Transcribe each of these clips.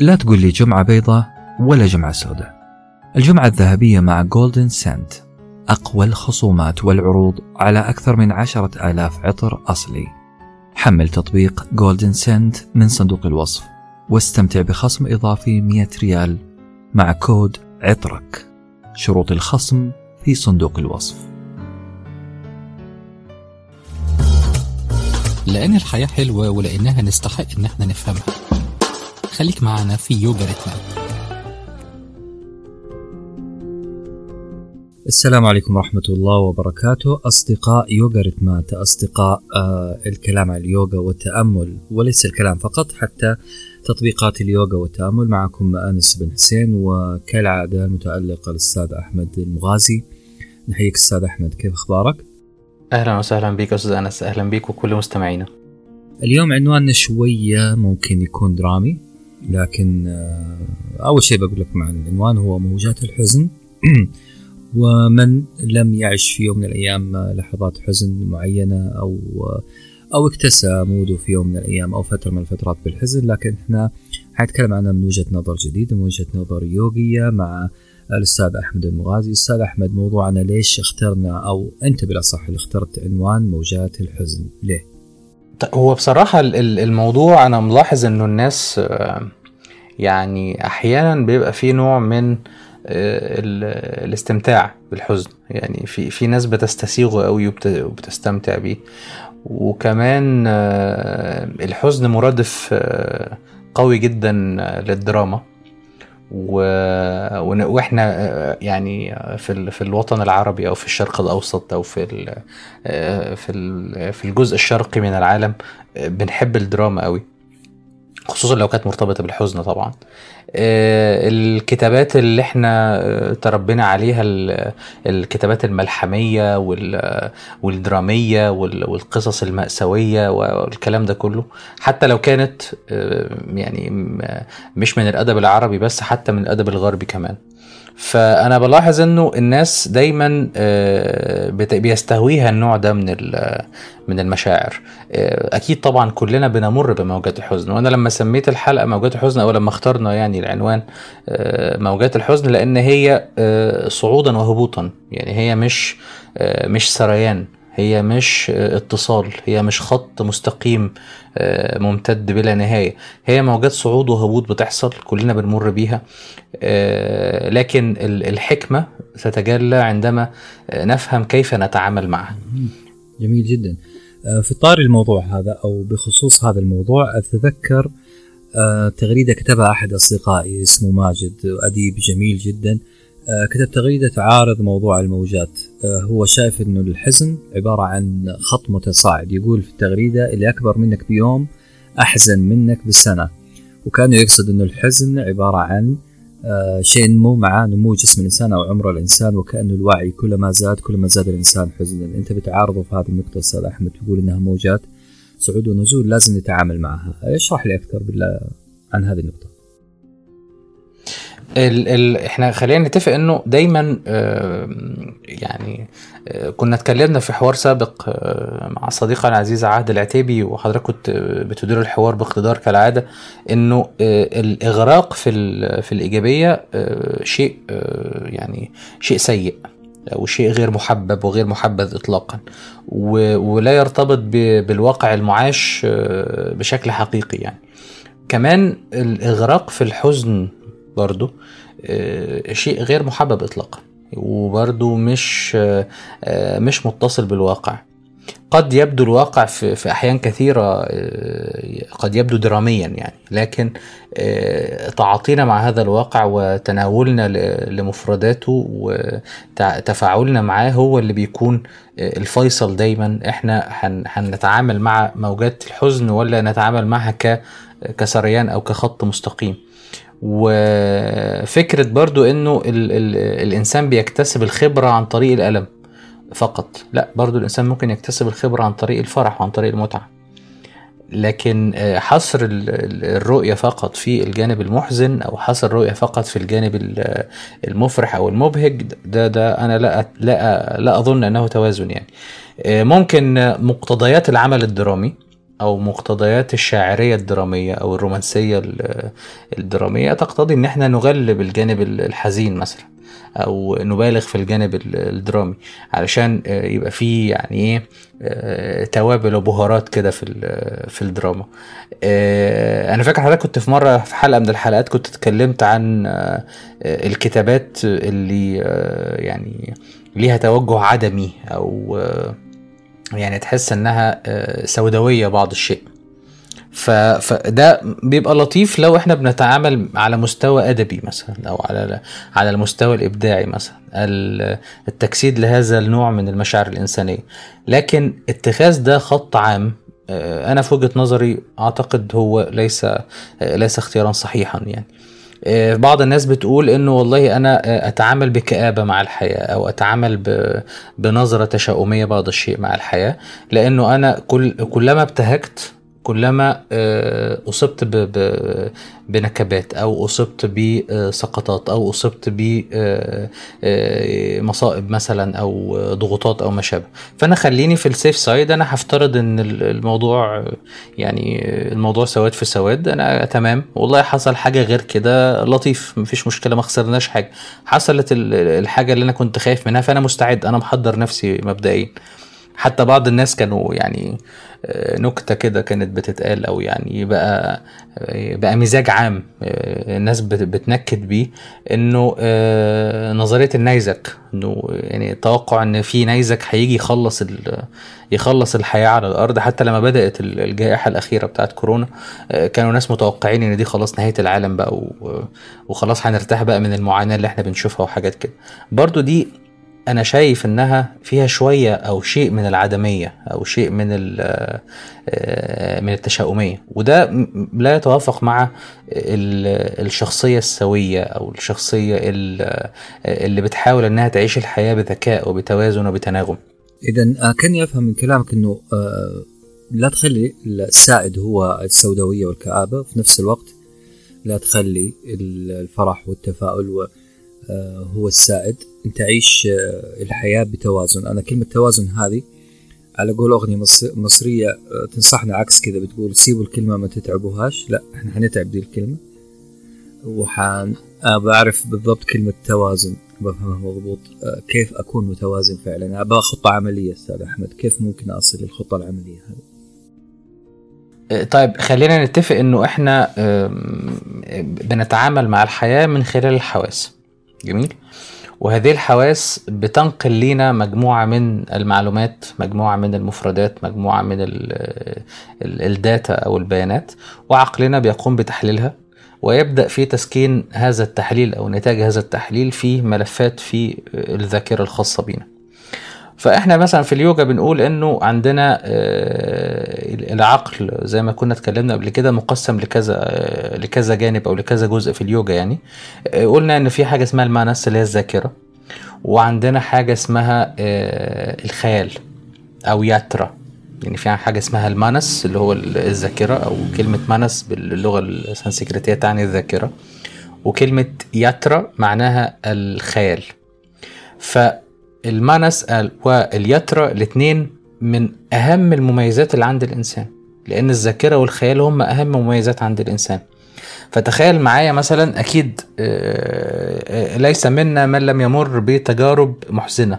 لا تقول لي جمعة بيضة ولا جمعة سوداء. الجمعة الذهبية مع جولدن سنت أقوى الخصومات والعروض على أكثر من عشرة آلاف عطر أصلي. حمل تطبيق جولدن سنت من صندوق الوصف واستمتع بخصم إضافي 100 ريال مع كود عطرك. شروط الخصم في صندوق الوصف. لأن الحياة حلوة ولأنها نستحق إن إحنا نفهمها. خليك معنا في يوجا ريتمات السلام عليكم ورحمة الله وبركاته. أصدقاء يوغا ريتمات أصدقاء آه الكلام عن اليوغا والتأمل وليس الكلام فقط حتى تطبيقات اليوغا والتأمل. معكم أنس بن حسين وكالعادة المتألق الأستاذ أحمد المغازي. نحييك أستاذ أحمد كيف أخبارك؟ أهلا وسهلا بك أستاذ أنس أهلا بك وكل مستمعينا. اليوم عنواننا شوية ممكن يكون درامي لكن آه أول شيء بقول لك مع العنوان هو موجات الحزن. ومن لم يعش في يوم من الأيام لحظات حزن معينة أو أو اكتسى موده في يوم من الأيام أو فترة من الفترات بالحزن. لكن إحنا حنتكلم عنها من وجهة نظر جديدة من وجهة نظر يوغية مع الأستاذ أحمد المغازي. أستاذ أحمد موضوعنا ليش اخترنا أو أنت بالأصح اللي اخترت عنوان موجات الحزن؟ ليه؟ هو بصراحة الموضوع أنا ملاحظ إنه الناس يعني أحيانا بيبقى فيه نوع من الاستمتاع بالحزن. يعني في في ناس بتستسيغه قوي وبتستمتع بيه. وكمان الحزن مرادف قوي جدا للدراما. وإحنا يعني في في الوطن العربي أو في الشرق الأوسط أو في في في الجزء الشرقي من العالم بنحب الدراما قوي خصوصا لو كانت مرتبطة بالحزن طبعا. الكتابات اللي إحنا تربينا عليها الكتابات الملحمية والدرامية والقصص المأساوية والكلام ده كله حتى لو كانت يعني مش من الأدب العربي بس حتى من الأدب الغربي كمان. فأنا بلاحظ إنه الناس دايما بيستهويها النوع ده من من المشاعر. أكيد طبعا كلنا بنمر بموجات الحزن. وأنا لما سميت الحلقة موجات الحزن أو لما اخترنا يعني العنوان موجات الحزن لأن هي صعودا وهبوطا. يعني هي مش مش سريان. هي مش اتصال هي مش خط مستقيم ممتد بلا نهاية. هي موجات صعود وهبوط بتحصل كلنا بنمر بيها لكن الحكمة تتجلى عندما نفهم كيف نتعامل معها. جميل جدا. في طار الموضوع هذا أو بخصوص هذا الموضوع أتذكر تغريدة كتبها أحد أصدقائي اسمه ماجد أديب جميل جدا. كتب تغريدة تعارض موضوع الموجات. هو شايف أنه الحزن عبارة عن خط متصاعد. يقول في التغريدة اللي أكبر منك بيوم أحزن منك بسنة وكانه يقصد أنه الحزن عبارة عن شيء ينمو مع نمو جسم الإنسان أو عمر الإنسان وكأنه الوعي كلما زاد كلما زاد الإنسان حزنا. أنت بتعارضه في هذه النقطة أستاذ أحمد. تقول أنها موجات صعود ونزول لازم نتعامل معها. اشرح لي أكثر بالله عن هذه النقطة. ال ال إحنا خلينا نتفق انه دايما آه يعني آه كنا اتكلمنا في حوار سابق آه مع صديقنا العزيز عهد العتيبي وحضرتك كنت بتدير الحوار باقتدار كالعادة انه الاغراق في في الإيجابية شيء يعني شيء سيء أو شيء غير محبب وغير محبذ اطلاقا ولا يرتبط بالواقع المعاش بشكل حقيقي يعني. كمان الاغراق في الحزن برضو شيء غير محبب اطلاقا وبرضو مش مش متصل بالواقع. قد يبدو الواقع في, في أحيان كثيرة قد يبدو دراميا يعني لكن تعاطينا مع هذا الواقع وتناولنا لمفرداته وتفاعلنا معاه هو اللي بيكون الفيصل دايما. إحنا هنتعامل مع موجات الحزن ولا نتعامل معها كسريان أو كخط مستقيم. وفكرة برضو إنه ال ال الإنسان بيكتسب الخبرة عن طريق الألم فقط. لا برضو الإنسان ممكن يكتسب الخبرة عن طريق الفرح وعن طريق المتعة. لكن حصر الرؤية فقط في الجانب المحزن أو حصر الرؤية فقط في الجانب المفرح أو المبهج ده ده أنا لا لا لا أظن أنه توازن يعني. ممكن مقتضيات العمل الدرامي أو مقتضيات الشاعرية الدرامية أو الرومانسية الدرامية. تقتضي إن إحنا نغلب الجانب الحزين مثلا أو نبالغ في الجانب الدرامي علشان يبقى فيه يعني إيه توابل وبهارات كده في في الدراما. أنا فاكر حضرتك كنت في مرة في حلقة من الحلقات كنت اتكلمت عن الكتابات اللي يعني ليها توجه عدمي أو يعني تحس إنها سوداوية بعض الشيء. فده بيبقى لطيف لو إحنا بنتعامل على مستوى أدبي مثلا أو على على المستوى الإبداعي مثلا. التجسيد لهذا النوع من المشاعر الإنسانية. لكن اتخاذ ده خط عام أنا في وجهة نظري أعتقد هو ليس ليس اختيارا صحيحا يعني. بعض الناس بتقول إنه والله أنا أتعامل بكآبة مع الحياة أو أتعامل بنظرة تشاؤمية بعض الشيء مع الحياة لأنه أنا كل كلما ابتهجت كلما أصبت بنكبات أو أصبت بسقطات أو أصبت بمصائب مثلا أو ضغوطات أو ما شابه فأنا خليني في السيف سايد أنا هفترض إن الموضوع يعني الموضوع سواد في سواد أنا تمام. والله حصل حاجة غير كده لطيف مفيش مشكلة ما خسرناش حاجة. حصلت الحاجة اللي أنا كنت خايف منها فأنا مستعد أنا محضر نفسي مبدئيا. حتى بعض الناس كانوا يعني نكتة كده كانت بتتقال أو يعني بقى بقى مزاج عام الناس بتنكد بيه إنه نظرية النيزك إنه يعني توقع إن في نيزك هيجي يخلص يخلص الحياة على الأرض. حتى لما بدأت الجائحة الأخيرة بتاعت كورونا كانوا ناس متوقعين إن دي خلاص نهاية العالم بقى وخلاص هنرتاح بقى من المعاناة اللي إحنا بنشوفها وحاجات كده. برضو دي أنا شايف إنها فيها شوية أو شيء من العدمية أو شيء من من التشاؤمية. وده لا يتوافق مع الشخصية السوية أو الشخصية اللي بتحاول إنها تعيش الحياة بذكاء وبتوازن وبتناغم. إذا كاني افهم من كلامك إنه لا تخلي السائد هو السوداوية والكآبة في نفس الوقت لا تخلي الفرح والتفاؤل هو السائد. انت عيش الحياة بتوازن. أنا كلمة توازن هذه على قول أغنية مصرية تنصحنا عكس كذا. بتقول سيبوا الكلمة ما تتعبوهاش. لا إحنا حنتعب دي الكلمة. وحان بعرف بالضبط كلمة توازن. بفهمها مضبوط. كيف أكون متوازن فعلا؟ أبغى خطة عملية أستاذ أحمد. كيف ممكن أصل للخطة العملية هذه؟ طيب خلينا نتفق إنه إحنا بنتعامل مع الحياة من خلال الحواس. جميل. وهذه الحواس بتنقل لنا مجموعة من المعلومات مجموعة من المفردات مجموعة من ال data أو البيانات وعقلنا بيقوم بتحليلها ويبدأ في تسكين هذا التحليل أو نتاج هذا التحليل في ملفات في الذاكرة الخاصة بنا فإحنا مثلا في اليوجا بنقول إنه عندنا العقل زي ما كنا اتكلمنا قبل كده مقسم لكذا لكذا جانب أو لكذا جزء في اليوجا يعني. قلنا إن في حاجة اسمها المانس اللي هي الذاكرة وعندنا حاجة اسمها الخيال أو ياترا. يعني في حاجة اسمها المانس اللي هو الذاكرة أو كلمة مانس باللغة السنسكريتية تعني الذاكرة وكلمة ياترا معناها الخيال. ف المانس والياترا الاثنين من أهم المميزات اللي عند الإنسان لأن الذاكرة والخيال هم أهم مميزات عند الإنسان. فتخيل معايا مثلا أكيد ليس منا من لم يمر بتجارب محزنة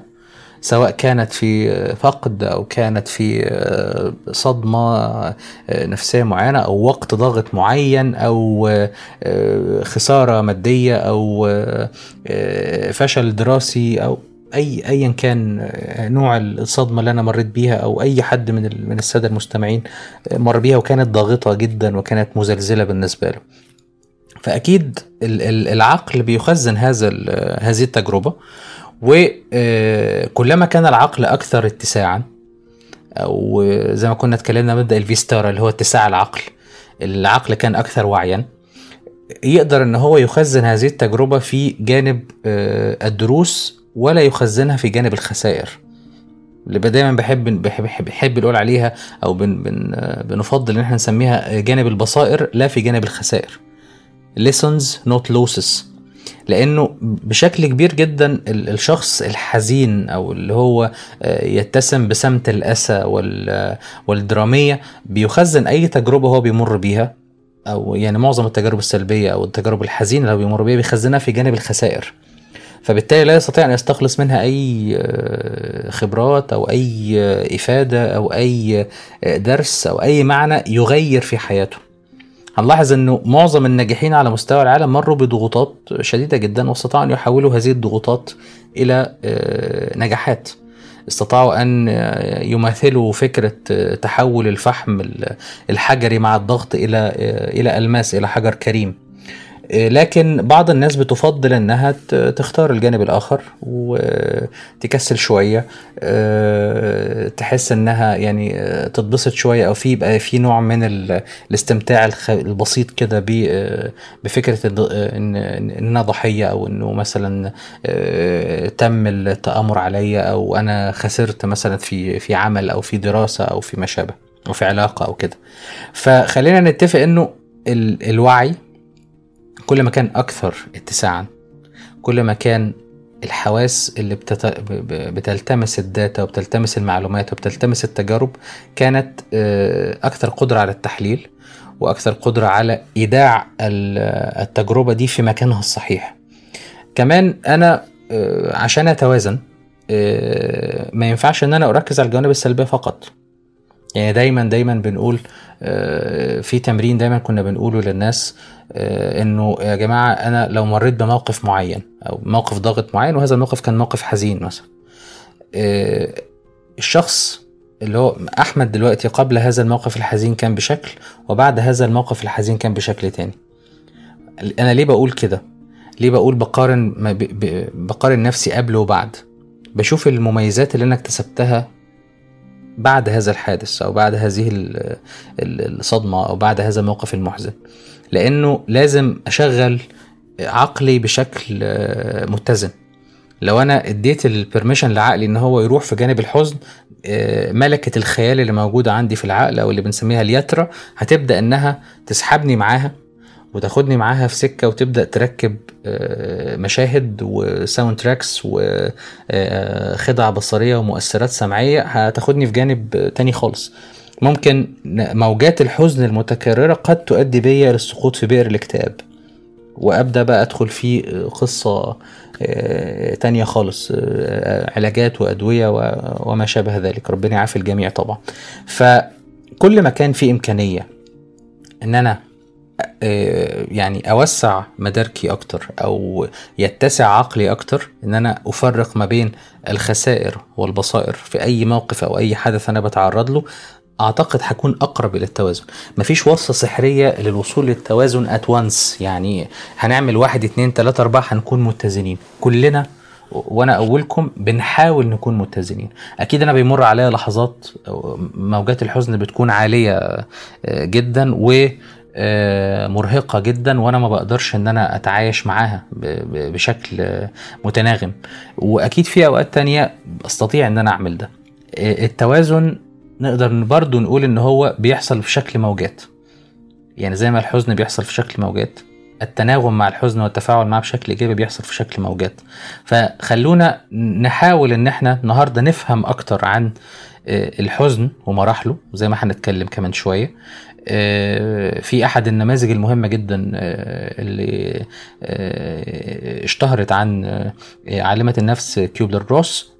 سواء كانت في فقد أو كانت في صدمة نفسية معينة أو وقت ضاغط معين أو خسارة مادية أو فشل دراسي أو اي ايا كان نوع الصدمة اللي أنا مريت بيها أو أي حد من من السادة المستمعين مر بيها وكانت ضاغطة جدا وكانت مزلزلة بالنسبة له. فأكيد العقل بيخزن هذا هذه التجربة وكلما كان العقل أكثر اتساعا أو زي ما كنا اتكلمنا مبدا الفيستارا اللي هو اتساع العقل العقل كان أكثر وعيا يقدر إن هو يخزن هذه التجربة في جانب الدروس ولا يخزنها في جانب الخسائر. اللي دايما بحب بحب بحب نقول عليها أو بن بن بنفضل إن إحنا نسميها جانب البصائر لا في جانب الخسائر. Lessons not losses. لأنه بشكل كبير جدا ال- الشخص الحزين أو اللي هو آه، يتسم بسمت الأسى وال- والدرامية بيخزن أي تجربة هو بيمر بيها أو يعني معظم التجارب السلبية أو التجارب الحزينة اللي هو بيمر بيها بيخزنها في جانب الخسائر. فبالتالي لا يستطيع أن يستخلص منها أي آه، خبرات أو أي آه، إفادة أو أي آه، درس أو أي معنى يغير في حياته. هنلاحظ إنه معظم الناجحين على مستوى العالم مروا بضغوطات شديدة جدا واستطاعوا أن يحولوا هذه الضغوطات إلى نجاحات. استطاعوا أن يماثلوا فكرة تحول الفحم ال- الحجري مع الضغط إلى إلى ألماس إلى حجر كريم. لكن بعض الناس بتفضل إنها تختار الجانب الآخر وتكسل شوية آه، تحس إنها يعني آه، تتبسط شوية أو في يبقى في نوع من ال- الاستمتاع البسيط كده آه، بفكرة ان أنا ضحية أو إنه مثلا تم التأمر عليا أو أنا خسرت مثلا في في عمل أو في دراسة أو في ما شابه أو في علاقة أو كده. فخلينا نتفق إنه ال- الوعي كل ما كان أكثر اتساعا كل ما كان الحواس اللي بتت... بتلتمس الداتا وبتلتمس المعلومات وبتلتمس التجارب كانت آه، أكثر قدرة على التحليل وأكثر قدرة على إيداع ال- التجربة دي في مكانها الصحيح. كمان أنا آه، عشان أتوازن آه، ما ينفعش إن أنا أركز على الجوانب السلبية فقط. يعني دايما دايما بنقول آه، في تمرين دايما كنا بنقوله للناس آه، إنه يا جماعة أنا لو مريت بموقف معين أو موقف ضاغط معين وهذا الموقف كان موقف حزين مثلا آه، الشخص اللي هو أحمد دلوقتي قبل هذا الموقف الحزين كان بشكل وبعد هذا الموقف الحزين كان بشكل تاني. أنا ليه بقول كده؟ ليه بقول بقارن بقارن نفسي قبل وبعد؟ بشوف المميزات اللي أنا اكتسبتها بعد هذا الحادث أو بعد هذه ال- ال- الصدمة أو بعد هذا الموقف المحزن. لأنه لازم أشغل عقلي بشكل آه، متزن. لو أنا اديت ال permission لعقلي إن هو يروح في جانب الحزن آه، ملكة الخيال اللي موجودة عندي في العقل أو اللي بنسميها اليترا هتبدأ إنها تسحبني معاها. وتاخدني معاها في سكة وتبدأ تركب آه، مشاهد و sound tracks وخدع بصرية ومؤثرات سمعية هتاخدني في جانب تاني خالص. ممكن موجات الحزن المتكررة قد تؤدي بيا للسقوط في بئر الاكتئاب. وأبدأ بقى أدخل في قصة آه، تانية خالص آه، علاجات وأدوية وما شابه ذلك. ربنا يعافي الجميع طبعا. فكل ما كان في إمكانية إن أنا آه، يعني أوسع مداركي أكتر أو يتسع عقلي أكتر إن أنا أفرق ما بين الخسائر والبصائر في أي موقف أو أي حدث أنا بتعرض له أعتقد هكون أقرب إلى التوازن. مفيش وصفة سحرية للوصول للتوازن ات وانس يعني هنعمل واحد اتنين تلاتة أربعة هنكون متزنين. كلنا وأنا أولكم بنحاول نكون متزنين. أكيد أنا بيمر عليا لحظات موجات الحزن بتكون عالية آه، جدا و آه، مرهقة جدا وأنا ما بقدرش إن أنا أتعايش معاها بشكل آه، متناغم. وأكيد في أوقات تانية أستطيع إن أنا أعمل ده. آه، التوازن نقدر برضو نقول إن هو بيحصل في شكل موجات. يعني زي ما الحزن بيحصل في شكل موجات التناغم مع الحزن والتفاعل معاه بشكل إيجابي بيحصل في شكل موجات. فخلونا نحاول إن إحنا النهارده نفهم أكتر عن آه، الحزن ومراحله زي ما هنتكلم كمان شوية. آه، في أحد النماذج المهمة جدا آه، اللي آه، اشتهرت عن آه، عالمه النفس كيوبلر روس.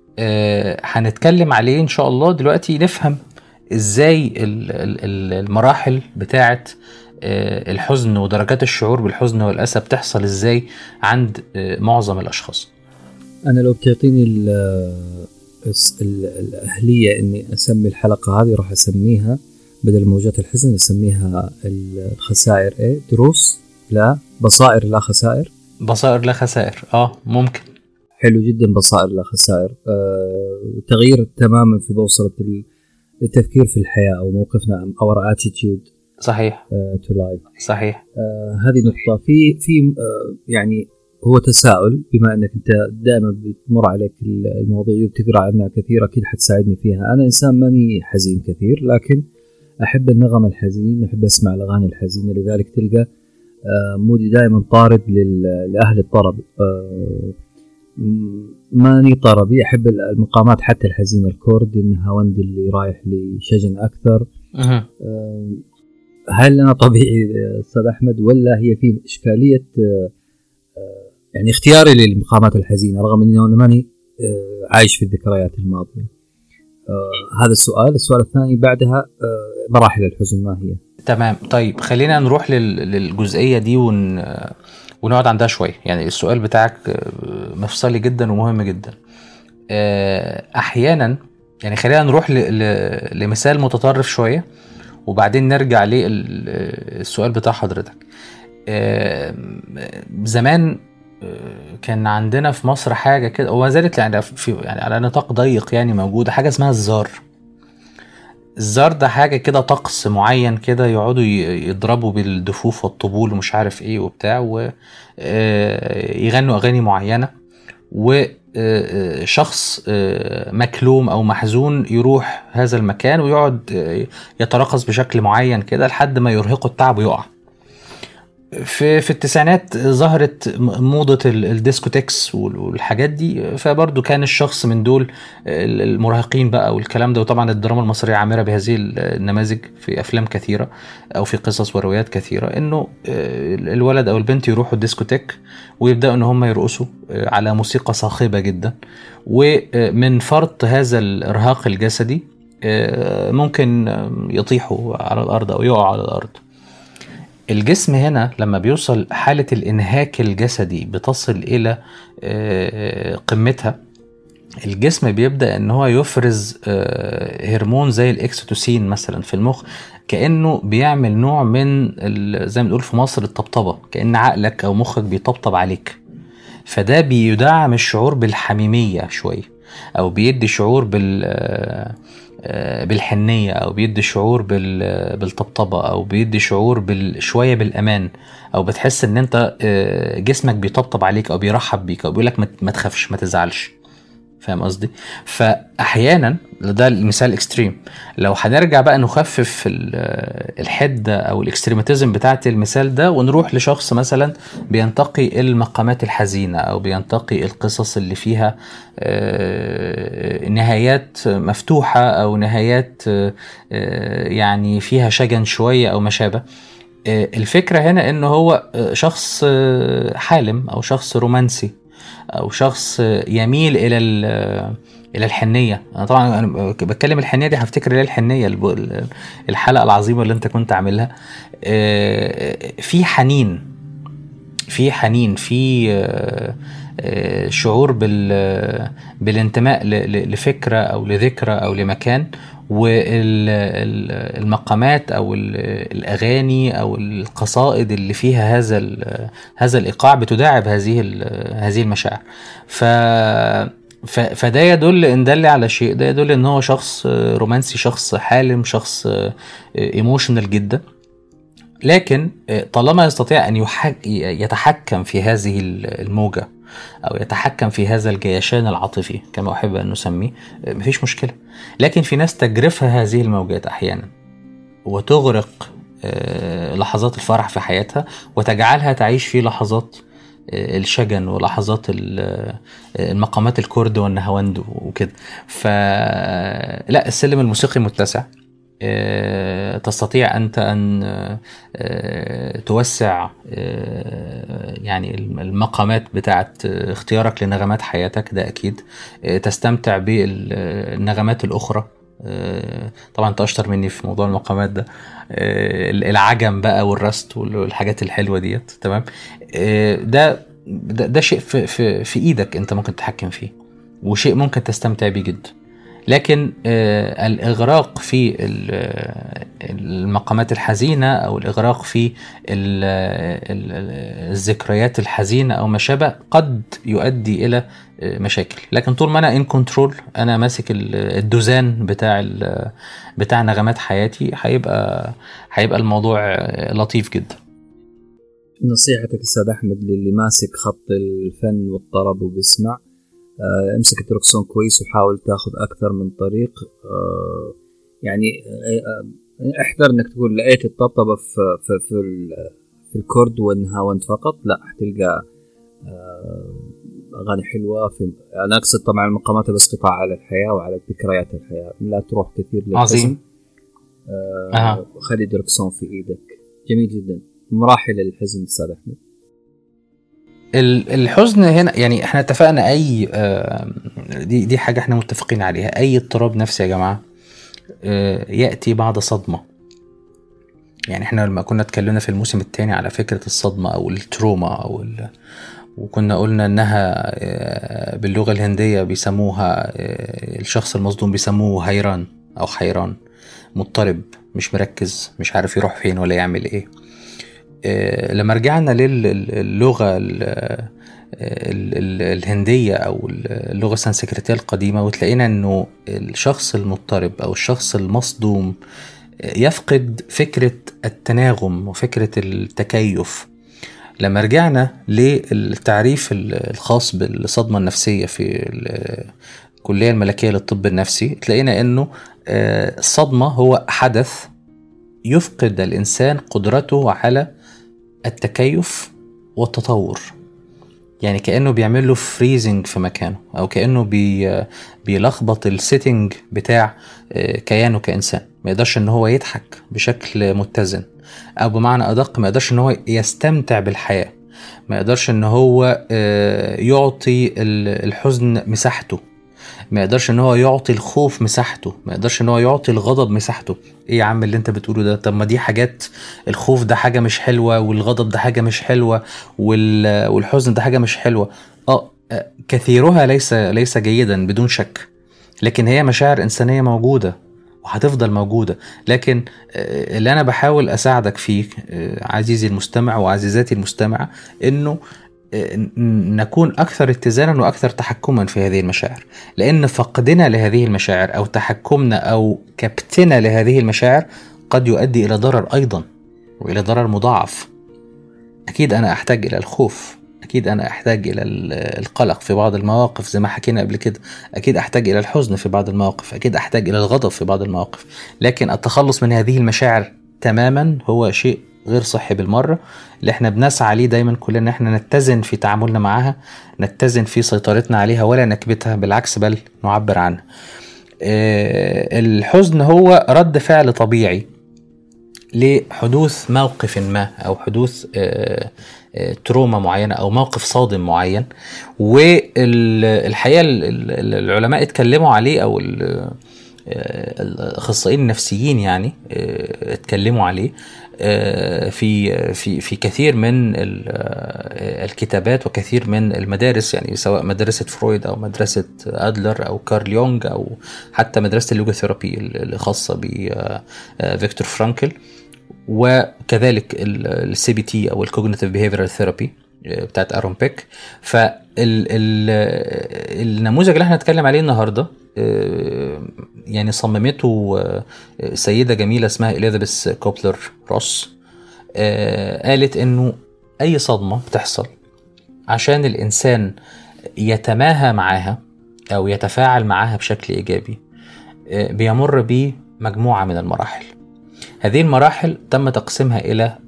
هنتكلم عليه إن شاء الله. دلوقتي نفهم إزاي ال- ال- ال- المراحل بتاعه الحزن ودرجات الشعور بالحزن والأسى بتحصل إزاي عند معظم الأشخاص. أنا لو بتعطيني الأهلية إني أسمي الحلقة هذه راح أسميها. بدل موجات الحزن اسميها الخسائر إيه؟ دروس لا بصائر لا خسائر. بصائر لا خسائر آه ممكن. حلو جدا بصائر لا خسائر. آه تغيير تماما في بوصلة ال- التفكير في الحياة أو موقفنا أو attitude صحيح. to life صحيح. هذه نقطة. في في آه يعني هو تساؤل بما أنك أنت دائما بتمر عليك ال- المواضيع دي وبتقرأ عنها كثير أكيد حتساعدني فيها. أنا إنسان ماني حزين كثير لكن أحب النغم الحزين أحب أسمع الأغاني الحزينة لذلك تلقى مودي دائما طارد لأهل الطرب. ماني طربي أحب المقامات حتى الحزينة الكرد النهاوندي اللي رايح لشجن أكثر. هل أنا طبيعي أستاذ أحمد؟ ولا هي في إشكالية يعني اختياري للمقامات الحزينة رغم إني أنا ماني عايش في الذكريات الماضية. هذا السؤال. السؤال الثاني بعدها مراحل الحزن ما هي؟ تمام. طيب خلينا نروح للجزئية دي ون ونقعد عندها شوية. يعني السؤال بتاعك مفصلي جدا ومهم جدا. أحيانا يعني خلينا نروح لمثال متطرف شوية وبعدين نرجع للسؤال بتاع حضرتك. زمان كان عندنا في مصر حاجة كده وما زالت يعني في يعني على نطاق ضيق يعني موجودة حاجة اسمها الزار الزار ده حاجة كده طقس معين كده يقعدوا يضربوا بالدفوف والطبول ومش عارف إيه وبتاع ويغنوا أغاني معينة. وشخص مكلوم أو محزون يروح هذا المكان ويقعد يترقص بشكل معين كده لحد ما يرهقه التعب ويقع. في في التسعينات ظهرت موضة الديسكوتكس والحاجات دي فبرضه كان الشخص من دول المراهقين بقى والكلام ده. وطبعا الدراما المصرية عامرة بهذه النماذج في أفلام كثيرة أو في قصص وروايات كثيرة إنه الولد أو البنت يروحوا الديسكوتيك ويبدأوا إن هم يرقصوا على موسيقى صاخبة جدا. ومن فرط هذا الإرهاق الجسدي ممكن يطيحوا على الأرض أو يقعوا على الأرض. الجسم هنا لما بيوصل حالة الإنهاك الجسدي بتصل إلى قمتها الجسم بيبدأ إن هو يفرز هرمون زي الإكسيتوسين مثلا في المخ كأنه بيعمل نوع من زي ما بنقول في مصر الطبطبة كأن عقلك أو مخك بيطبطب عليك. فده بيدعم الشعور بالحميمية شوية أو بيدي شعور بال بالحنية أو بيدي شعور بالطبطبة أو بيدي شعور شوية بالأمان أو بتحس إن أنت جسمك بيطبطب عليك أو بيرحب بيك أو بيقولك ما تخافش ما تزعلش. فاهم قصدي؟ فأحيانا ده المثال extreme لو هنرجع بقى نخفف الحدة أو ال extremism بتاعة المثال ده ونروح لشخص مثلا بينتقي المقامات الحزينة أو بينتقي القصص اللي فيها نهايات مفتوحة أو نهايات يعني فيها شجن شوية أو ما شابه الفكرة هنا إن هو شخص حالم أو شخص رومانسي أو شخص يميل إلى إلى الحنية. أنا طبعا أنا بتكلم الحنية دي هفتكر ليه الحنية الحلقة العظيمة اللي أنت كنت عاملها. في حنين في حنين في شعور بال بالانتماء لفكرة أو لذكرى أو لمكان. والمقامات أو الأغاني أو القصائد اللي فيها هذا هذا الإيقاع بتداعب هذه هذه المشاعر. ف فده يدل إن دل على شيء ده يدل إن هو شخص رومانسي شخص حالم شخص ايموشنال جدا. لكن طالما يستطيع أن يتحكم في هذه الموجة أو يتحكم في هذا الجيشان العاطفي كما أحب أن نسميه مفيش مشكلة. لكن في ناس تجرفها هذه الموجات أحيانا وتغرق لحظات الفرح في حياتها وتجعلها تعيش في لحظات الشجن ولحظات المقامات الكرد والنهاوند وكده. فلا السلم الموسيقي متسع. تستطيع أنت أن توسع يعني المقامات بتاعت اختيارك لنغمات حياتك ده أكيد. تستمتع بالنغمات الأخرى. طبعا أنت أشطر مني في موضوع المقامات ده. العجم بقى والرست والحاجات الحلوة ديت تمام؟ ده ده, ده شيء في, في, في إيدك أنت ممكن تتحكم فيه وشيء ممكن تستمتع بيه جدا. لكن الإغراق في المقامات الحزينة أو الإغراق في الذكريات الحزينة أو ما شابه قد يؤدي إلى مشاكل. لكن طول ما أنا إن كنترول أنا ماسك الدوزان بتاع بتاع نغمات حياتي هيبقى هيبقى الموضوع لطيف جدا. نصيحتك أستاذ أحمد للي ماسك خط الفن والطرب وبيسمع. آه امسك الدركسون كويس وحاول تاخذ أكثر من طريق. آه يعني آه احذر إنك تقول لقيت الطبطبه في في في, في الكرد والنهاوند فقط. لا حتلقى آه، أغاني حلوة في أنا أقصد طبعا المقامات بس قطاع على الحياة وعلى ذكريات الحياة. لا تروح كثير للحزن. عظيم. آه. خلي دركسون في إيدك. جميل جدا. مراحل الحزن أستاذ أحمد. الحزن هنا يعني إحنا اتفقنا أي دي دي حاجة إحنا متفقين عليها. أي اضطراب نفسي يا جماعة آه يأتي بعد صدمة. يعني إحنا لما كنا اتكلمنا في الموسم الثاني على فكرة الصدمة أو التروما أو وكنا قلنا إنها آه، باللغة الهندية بيسموها آه، الشخص المصدوم بيسموه هيران أو حيران مضطرب مش مركز مش عارف يروح فين ولا يعمل إيه. لما رجعنا للغة الهندية أو اللغة السنسكريتية القديمة وتلاقينا أنه الشخص المضطرب أو الشخص المصدوم يفقد فكرة التناغم وفكرة التكيف. لما رجعنا للتعريف الخاص بالصدمة النفسية في الكلية الملكية للطب النفسي تلاقينا إنه آه، الصدمة هو حدث يفقد الإنسان قدرته على التكيف والتطور. يعني كأنه بيعمل له فريزنج في مكانه أو كأنه بي بيلخبط السيتنج بتاع آه، كيانه كانسان ما يقدرش إن هو يضحك بشكل متزن. أو بمعنى أدق ما يقدرش إن هو يستمتع بالحياة. ما يقدرش إن هو آه، يعطي الحزن مساحته. ما يقدرش إن هو يعطي الخوف مساحته ما يقدرش إن هو يعطي الغضب مساحته. إيه يا عم اللي أنت بتقوله ده؟ طب ما دي حاجات الخوف ده حاجة مش حلوة والغضب ده حاجة مش حلوة والحزن ده حاجة مش حلوة. آه كثيرها ليس ليس جيدا بدون شك. لكن هي مشاعر إنسانية موجودة وهتفضل موجودة. لكن آه، اللي أنا بحاول أساعدك فيه آه، عزيزي المستمع وعزيزاتي المستمعة إنه آه، نكون أكثر اتزانا وأكثر تحكما في هذه المشاعر. لأن فقدنا لهذه المشاعر أو تحكمنا أو كبتنا لهذه المشاعر قد يؤدي إلى ضرر أيضا وإلى ضرر مضاعف. أكيد أنا أحتاج إلى الخوف. أكيد أنا أحتاج إلى القلق في بعض المواقف زي ما حكينا قبل كده. أكيد أحتاج إلى الحزن في بعض المواقف. أكيد أحتاج إلى الغضب في بعض المواقف. لكن التخلص من هذه المشاعر تماما هو شيء غير صحي بالمرة اللي إحنا بنسعى ليه دايما كلنا إن إحنا نتزن في تعاملنا معها نتزن في سيطرتنا عليها ولا نكبتها بالعكس بل نعبر عنها. آه، الحزن هو رد فعل طبيعي لحدوث موقف ما أو حدوث آه، آه، تروما معينة أو موقف صادم معين. والحقيقة العلماء اتكلموا عليه أو الأخصائيين النفسيين يعني اتكلموا عليه. في في في كثير من الكتابات وكثير من المدارس يعني سواء مدرسة فرويد أو مدرسة أدلر أو كارل يونغ أو حتى مدرسة ال logotherapy الخاصة بفيكتور فرانكل. وكذلك ال CBT أو ال cognitive behavioral therapy بتاعت آرون بيك. فالنموذج اللي إحنا هنتكلم عليه النهارده آه، يعني صممته آه، سيدة جميلة اسمها إليزابيث كوبلر روس آه، قالت إنه أي صدمة بتحصل عشان الإنسان يتماهى معاها أو يتفاعل معاها بشكل إيجابي بيمر بمجموعة من المراحل. هذه المراحل تم تقسيمها آه،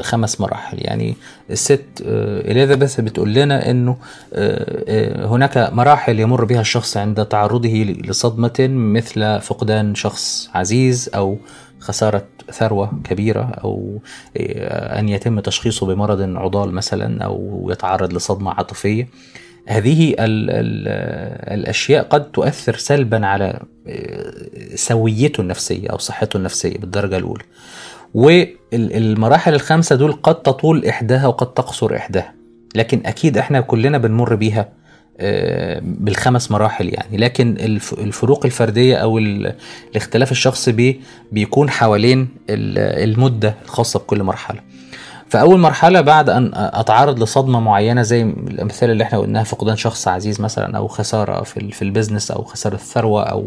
خمس مراحل. يعني الست آه، إليزابيث بتقول لنا أنه آه، هناك مراحل يمر بها الشخص عند تعرضه لصدمة مثل فقدان شخص عزيز أو خسارة ثروة كبيرة أو أن يتم تشخيصه بمرض عضال مثلا أو يتعرض لصدمة عاطفية. هذه ال ال الأشياء قد تؤثر سلبا على آه، سويته النفسية أو صحته النفسية بالدرجة الأولى. والمراحل الخمسة دول قد تطول إحداها وقد تقصر إحداها. لكن أكيد إحنا كلنا بنمر بيها آه، بالخمس مراحل يعني. لكن الفروق الفردية أو الاختلاف الشخصي بيكون حوالين المدة الخاصة بكل مرحلة. فأول مرحلة بعد أن أتعرض لصدمة معينة زي الأمثال اللي إحنا قلناها فقدان شخص عزيز مثلا أو خسارة في في البيزنس أو خسارة ثروه أو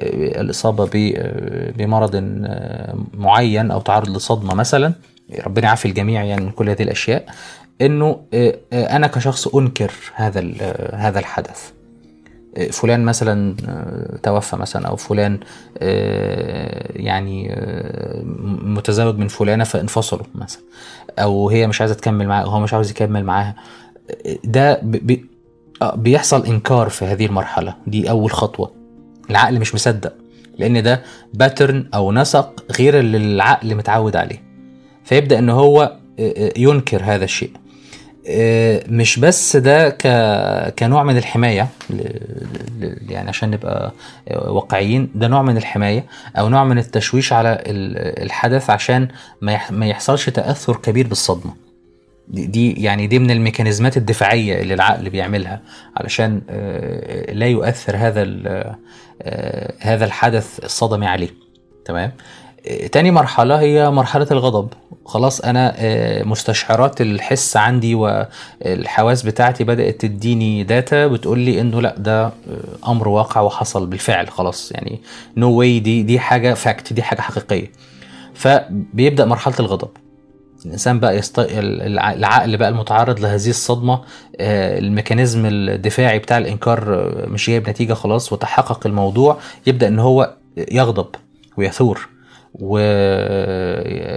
آه، الإصابة آه، بمرض آه، معين أو تعرض لصدمة مثلا. ربنا يعافي الجميع يعني من كل هذه الأشياء. إنه أنا كشخص أنكر هذا هذا الحدث. فلان مثلا توفى مثلا أو فلان يعني متزوج من فلانة فانفصلوا مثلا. أو هي مش عايزة تكمل معاه هو مش عاوز يكمل معاها. ده ب- ب- آه، بيحصل إنكار في هذه المرحلة. دي أول خطوة. العقل مش مصدق لأن ده باترن أو نسق غير اللي العقل متعود عليه. فيبدأ إن هو آه، آه، ينكر هذا الشيء. مش بس ده ك... كنوع من الحماية ل... يعني عشان نبقى آه، واقعيين ده نوع من الحماية أو نوع من التشويش على ال- الحدث عشان ما, يح... ما يحصلش تأثر كبير بالصدمة. دي- يعني دي من الميكانيزمات الدفاعية اللي العقل بيعملها علشان آه، لا يؤثر هذا آه، هذا الحدث الصدمي عليه. تمام؟ آه، تاني مرحلة هي مرحلة الغضب. خلاص أنا آه، مستشعرات الحس عندي والحواس بتاعتي بدأت تديني data بتقول لي إنه لأ ده آه، أمر واقع وحصل بالفعل خلاص. يعني نو no واي دي دي حاجة fact دي حاجة حقيقية. فبيبدأ مرحلة الغضب. الإنسان بقى يست... الع- العقل بقى المتعرض لهذه الصدمة آه، ال mechanism الدفاعي بتاع الإنكار مش جايب نتيجة خلاص وتحقق الموضوع يبدأ إن هو يغضب ويثور.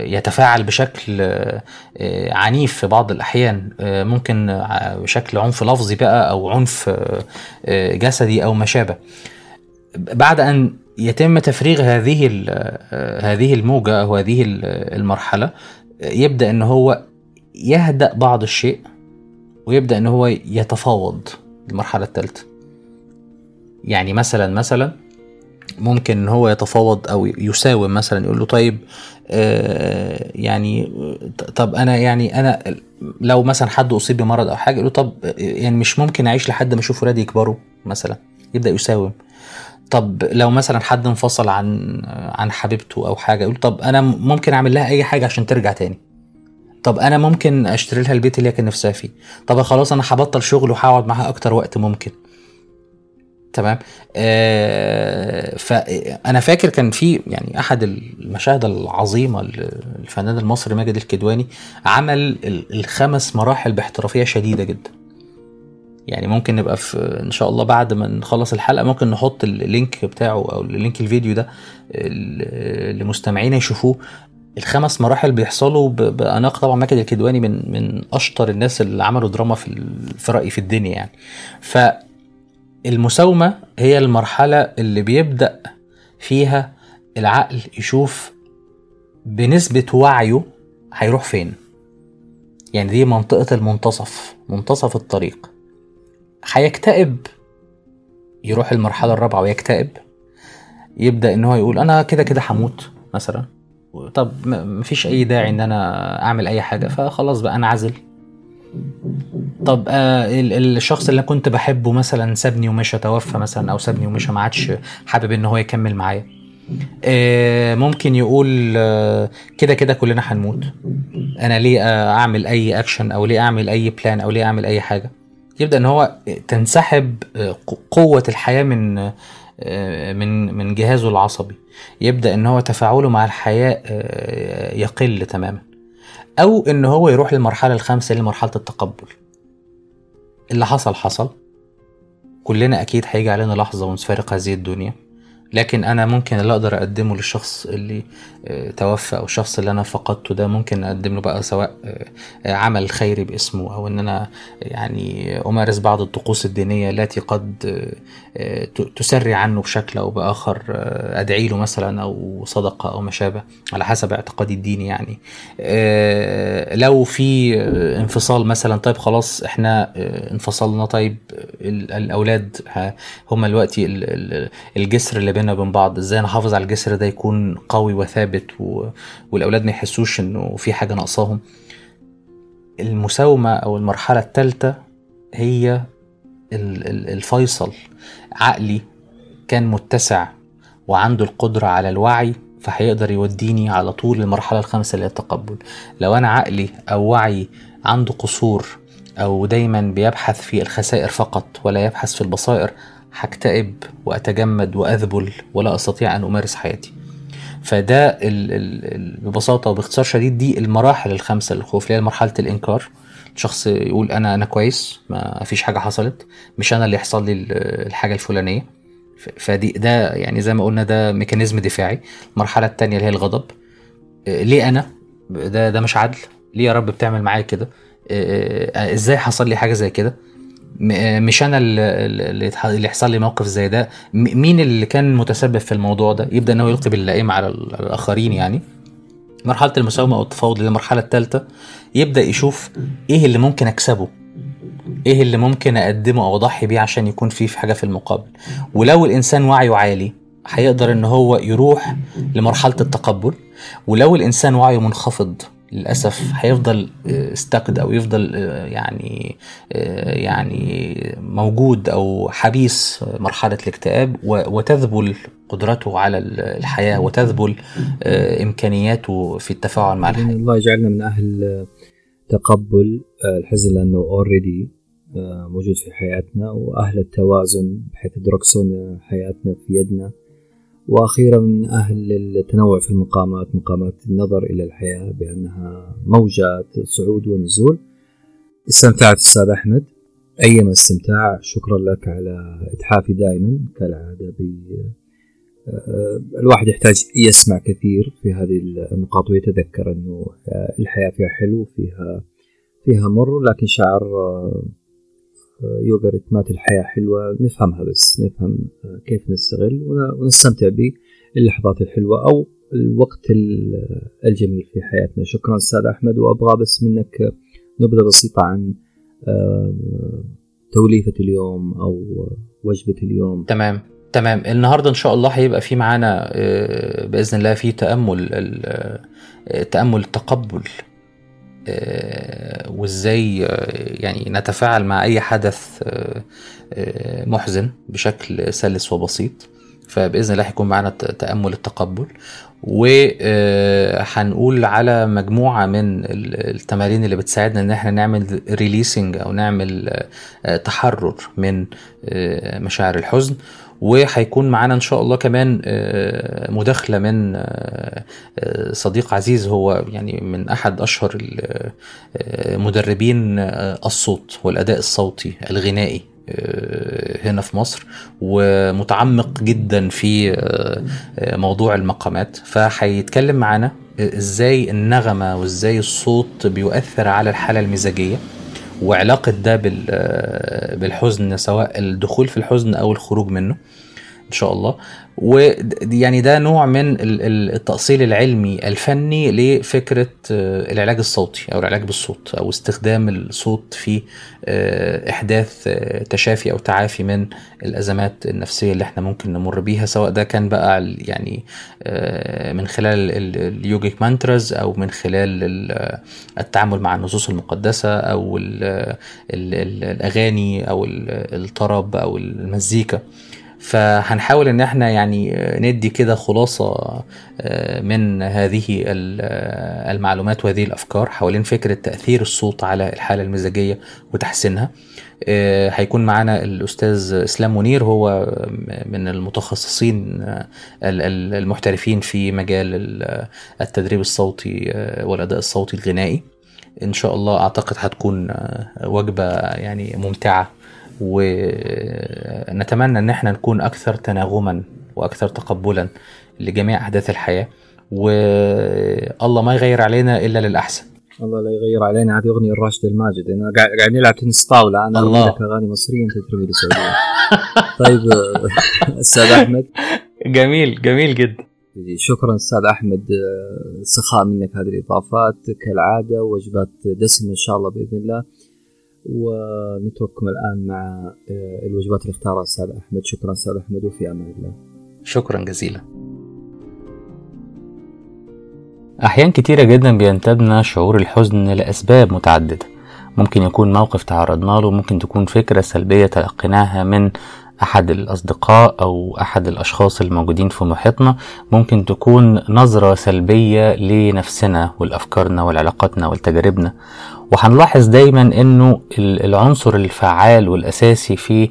ويتفاعل بشكل آه، آه، عنيف في بعض الأحيان آه، ممكن بشكل عنف لفظي بقى أو عنف آه، آه، جسدي أو ما شابه. بعد أن يتم تفريغ هذه آه، هذه الموجة أو هذه ال- المرحلة آه، يبدأ إن هو يهدأ بعض الشيء ويبدأ إن هو يتفاوض المرحلة الثالثة. يعني مثلا مثلا ممكن إن هو يتفاوض أو يساوم مثلا يقول له طيب آه يعني طب أنا يعني أنا لو مثلا حد أصيب بمرض أو حاجة يقول له طب يعني مش ممكن أعيش لحد ما أشوف ولادي يكبروا مثلا يبدأ يساوم. طب لو مثلا حد انفصل عن عن حبيبته أو حاجة يقول طب أنا ممكن أعمل لها أي حاجة عشان ترجع تاني. طب أنا ممكن أشتري لها البيت اللي هي كان نفسها فيه. طب خلاص أنا هبطل شغل وهقعد معاها أكتر وقت ممكن. تمام؟ آه فانا فاكر كان في يعني أحد المشاهد العظيمة للفنان المصري ماجد الكدواني عمل ال- الخمس مراحل باحترافية شديدة جدا. يعني ممكن نبقى في إن شاء الله بعد ما نخلص الحلقة ممكن نحط ال link بتاعه أو ال link الفيديو ده لمستمعينا يشوفوه. الخمس مراحل بيحصلوا ب- بأناقة طبعا ماجد الكدواني من من أشطر الناس اللي عملوا دراما في في رأيي في الدنيا يعني. ف المساومة هي المرحلة اللي بيبدأ فيها العقل يشوف بنسبة وعيه هيروح فين. يعني دي منطقة المنتصف منتصف الطريق. هيكتئب يروح المرحلة الرابعة ويكتئب. يبدأ إن هو يقول أنا كده كده هموت مثلا. طب مفيش أي داعي إن أنا أعمل أي حاجة فخلاص بقى أنا عزل طب آه ال- الشخص اللي كنت بحبه مثلا سابني ومشى توفى مثلا أو سابني ومشى ما عادش حابب إن هو يكمل معايا. آه ممكن يقول آه كده كده كلنا هنموت. أنا ليه أعمل أي اكشن أو ليه أعمل أي plan أو ليه أعمل أي حاجة؟ يبدأ إن هو تنسحب قوة الحياة من من من جهازه العصبي. يبدأ إن هو تفاعله مع الحياة يقل تماما. أو إن هو يروح للمرحلة الخامسة اللي مرحلة التقبل. اللي حصل حصل. كلنا أكيد هيجي علينا لحظة ونفارق هذه الدنيا. لكن أنا ممكن اللي أقدر أقدمه للشخص اللي آه، توفى أو الشخص اللي أنا فقدته ده ممكن أقدم له بقى سواء آه، آه، عمل خيري باسمه أو إن أنا يعني أمارس بعض الطقوس الدينية التي قد آه، آه، تسري عنه بشكل أو بآخر آه، أدعي له مثلا أو صدقة أو ما شابه على حسب اعتقادي الديني يعني. آه، لو في آه، انفصال مثلا طيب خلاص إحنا آه، انفصلنا طيب ال- الأولاد هم دلوقتي ال- ال- الجسر اللي بيننا وبين بعض إزاي نحافظ على الجسر ده يكون قوي وثابت و... والأولاد ما يحسوش إنه في حاجة ناقصاهم. المساومة أو المرحلة الثالثه هي ال- ال- الفيصل عقلي كان متسع وعنده القدرة على الوعي فهيقدر يوديني على طول للمرحلة الخامسة اللي هي التقبل. لو أنا عقلي أو وعي عنده قصور أو دايما بيبحث في الخسائر فقط ولا يبحث في البصائر هكتئب وأتجمد وأذبل ولا أستطيع أن أمارس حياتي. فده ببساطة وباختصار شديد دي المراحل الخمسة للخوف اللي هي مرحلة الإنكار. شخص يقول أنا أنا كويس ما فيش حاجة حصلت مش أنا اللي يحصل لي ال- الحاجة الفلانية. ف- فدي ده يعني زي ما قلنا ده ميكانيزم دفاعي. المرحلة الثانية اللي هي الغضب. آه، ليه أنا؟ ده ده مش عدل. ليه يا رب بتعمل معايا كده؟ آه، آه، إزاي حصل لي حاجة زي كده؟ مش أنا اللي اللي يحصل لي موقف زي ده. مين اللي كان متسبب في الموضوع ده؟ يبدأ انه يلقي باللائمه على ال- على الآخرين يعني. مرحلة المساومة أو التفاوض هي المرحلة الثالثه يبدأ يشوف إيه اللي ممكن أكسبه إيه اللي ممكن أقدمه أو أضحي بيه عشان يكون فيه في حاجة في المقابل. ولو الإنسان وعيه عالي هيقدر إن هو يروح لمرحلة التقبل. ولو الإنسان وعيه منخفض للأسف هيفضل آه، استقد أو يفضل آه، يعني آه، يعني موجود أو حبيس مرحلة الاكتئاب وتذبل قدرته على ال- الحياة وتذبل آه، إمكانياته في التفاعل مع الحياة. الله يجعلنا من أهل تقبل آه، الحزن لأنه اوريدي موجود في حياتنا وأهل التوازن بحيث دركسون حياتنا في يدنا. وأخيرا من أهل التنوع في المقامات مقامات النظر إلى الحياة بأنها موجات صعود ونزول. استمتعت أستاذ أحمد. أيما استمتاع شكرا لك على إتحافي دائما كالعادة ب آه، الواحد يحتاج يسمع كثير في هذه النقاط ويتذكر إنه آه، الحياة فيها حلو فيها فيها مر لكن شعر رتمات الحياة حلوة. نفهمها بس نفهم آه، كيف نستغل ون- ونستمتع باللحظات الحلوة أو الوقت ال- الجميل في حياتنا. شكرا أستاذ أحمد وأبغى بس منك نبذة بسيطة عن آه، توليفة اليوم أو وجبة اليوم. تمام تمام. النهارده إن شاء الله هيبقى في معانا آه، بإذن الله في تأمل تأمل التقبل وازاي آه، يعني نتفاعل مع أي حدث آه، آه، محزن بشكل سلس وبسيط. فبإذن الله هيكون معانا تأمل التقبل. وهنقول على مجموعة من ال- التمارين اللي بتساعدنا إن إحنا نعمل ريليسنج أو نعمل آه، تحرر من آه، مشاعر الحزن. وهيكون معانا إن شاء الله كمان آه، مداخلة من آه، آه، صديق عزيز هو يعني من أحد أشهر مدربين الصوت والأداء الصوتي الغنائي هنا في مصر ومتعمق جدا في موضوع المقامات. فهيتكلم معانا إزاي النغمة وإزاي الصوت بيؤثر على الحالة المزاجية. وعلاقة ده بال- بالحزن سواء الدخول في الحزن أو الخروج منه. إن شاء الله. ويعني ده نوع من ال- ال- التأصيل العلمي الفني لفكرة آه، العلاج الصوتي أو العلاج بالصوت أو استخدام الصوت في آه، إحداث آه، تشافي أو تعافي من الأزمات النفسية اللي إحنا ممكن نمر بيها. سواء ده كان بقى يعني من خلال ال- yogic mantras أو من خلال ال- التعامل مع النصوص المقدسة أو ال- ال- ال- الأغاني أو ال- الطرب أو المزيكا. فهنحاول إن إحنا يعني ندي كده خلاصة آه، من هذه آه، المعلومات وهذه الأفكار حوالين فكرة تأثير الصوت على الحالة المزاجية وتحسينها. آه، هيكون معانا الأستاذ إسلام منير هو من المتخصصين ال- ال- المحترفين في مجال ال- التدريب الصوتي والأداء الصوتي الغنائي. إن شاء الله أعتقد هتكون وجبة يعني ممتعة. ونتمنى أن إحنا نكون أكثر تناغما وأكثر تقبلا لجميع أحداث الحياة. والله ما يغير علينا إلا للأحسن. الله لا يغير علينا. هذه أغنية الراشد الماجد. أنا قاعد نلعب تنس طاولة. أنا الله. لك أغاني مصرية أنت ترمي لي سعودية. طيب أستاذ أحمد. جميل جميل جدا. شكرا أستاذ أحمد. آه، سخاء منك هذه الإضافات. كالعادة وجبات دسمه إن شاء الله بإذن الله. ونترككم الآن مع آه، الوجبات اللي اختارها أستاذ أحمد. شكرا أستاذ أحمد وفي أمان الله. شكرا جزيلا. أحيان كتيرة جدا بينتابنا شعور الحزن لأسباب متعددة. ممكن يكون موقف تعرضنا له ممكن تكون فكرة سلبية تلقيناها من أحد الأصدقاء أو أحد الأشخاص الموجودين في محيطنا. ممكن تكون نظرة سلبية لنفسنا ولأفكارنا ولعلاقاتنا ولتجاربنا وهنلاحظ دايما إنه ال- العنصر الفعال والأساسي في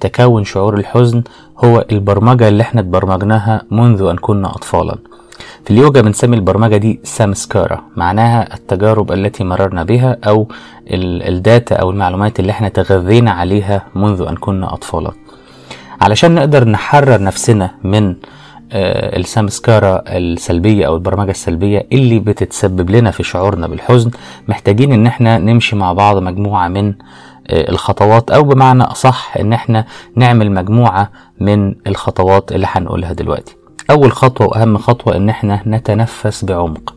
تكون شعور الحزن هو البرمجة اللي إحنا اتبرمجناها منذ أن كنا اطفالا. في اليوجا بنسمي البرمجة دي سامسكارا معناها التجارب التي مررنا بها أو الداتا أو المعلومات اللي إحنا تغذينا عليها منذ أن كنا أطفالا. علشان نقدر نحرر نفسنا من آه، السامسكارا السلبية أو البرمجة السلبية اللي بتتسبب لنا في شعورنا بالحزن محتاجين إن إحنا نمشي مع بعض مجموعة من آه، الخطوات أو بمعنى أصح إن إحنا نعمل مجموعة من الخطوات اللي هنقولها دلوقتي. أول خطوة وأهم خطوة إن إحنا نتنفس بعمق.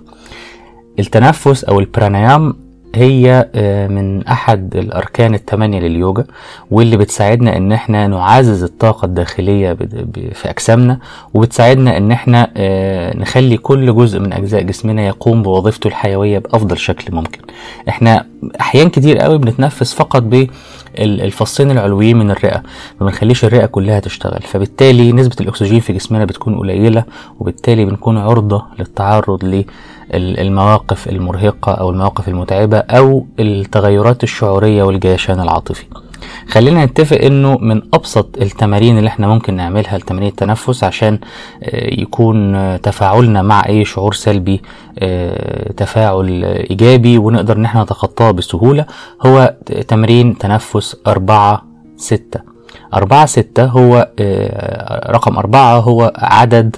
التنفس أو البرانيام هي آه، من أحد الأركان الثمانيه لليوجا واللي بتساعدنا إن إحنا نعزز الطاقة الداخلية في أجسامنا وبتساعدنا إن إحنا آه، نخلي كل جزء من أجزاء جسمنا يقوم بوظيفته الحيوية بأفضل شكل ممكن. إحنا أحيان كتير قوي بنتنفس فقط بالفصين العلويين من الرئة ما بنخليش الرئة كلها تشتغل. فبالتالي نسبة الأكسجين في جسمنا بتكون قليلة وبالتالي بنكون عرضة للتعرض ل المواقف المرهقة أو المواقف المتعبة أو التغيرات الشعورية والجيشان العاطفي. خلينا نتفق إنه من أبسط التمارين اللي إحنا ممكن نعملها لتمارين التنفس عشان آه، يكون تفاعلنا مع أي شعور سلبي آه، تفاعل إيجابي ونقدر إن إحنا نتخطاه بسهولة هو تمرين تنفس أربعة ستة. أربعة ستة هو آه، رقم أربعة هو عدد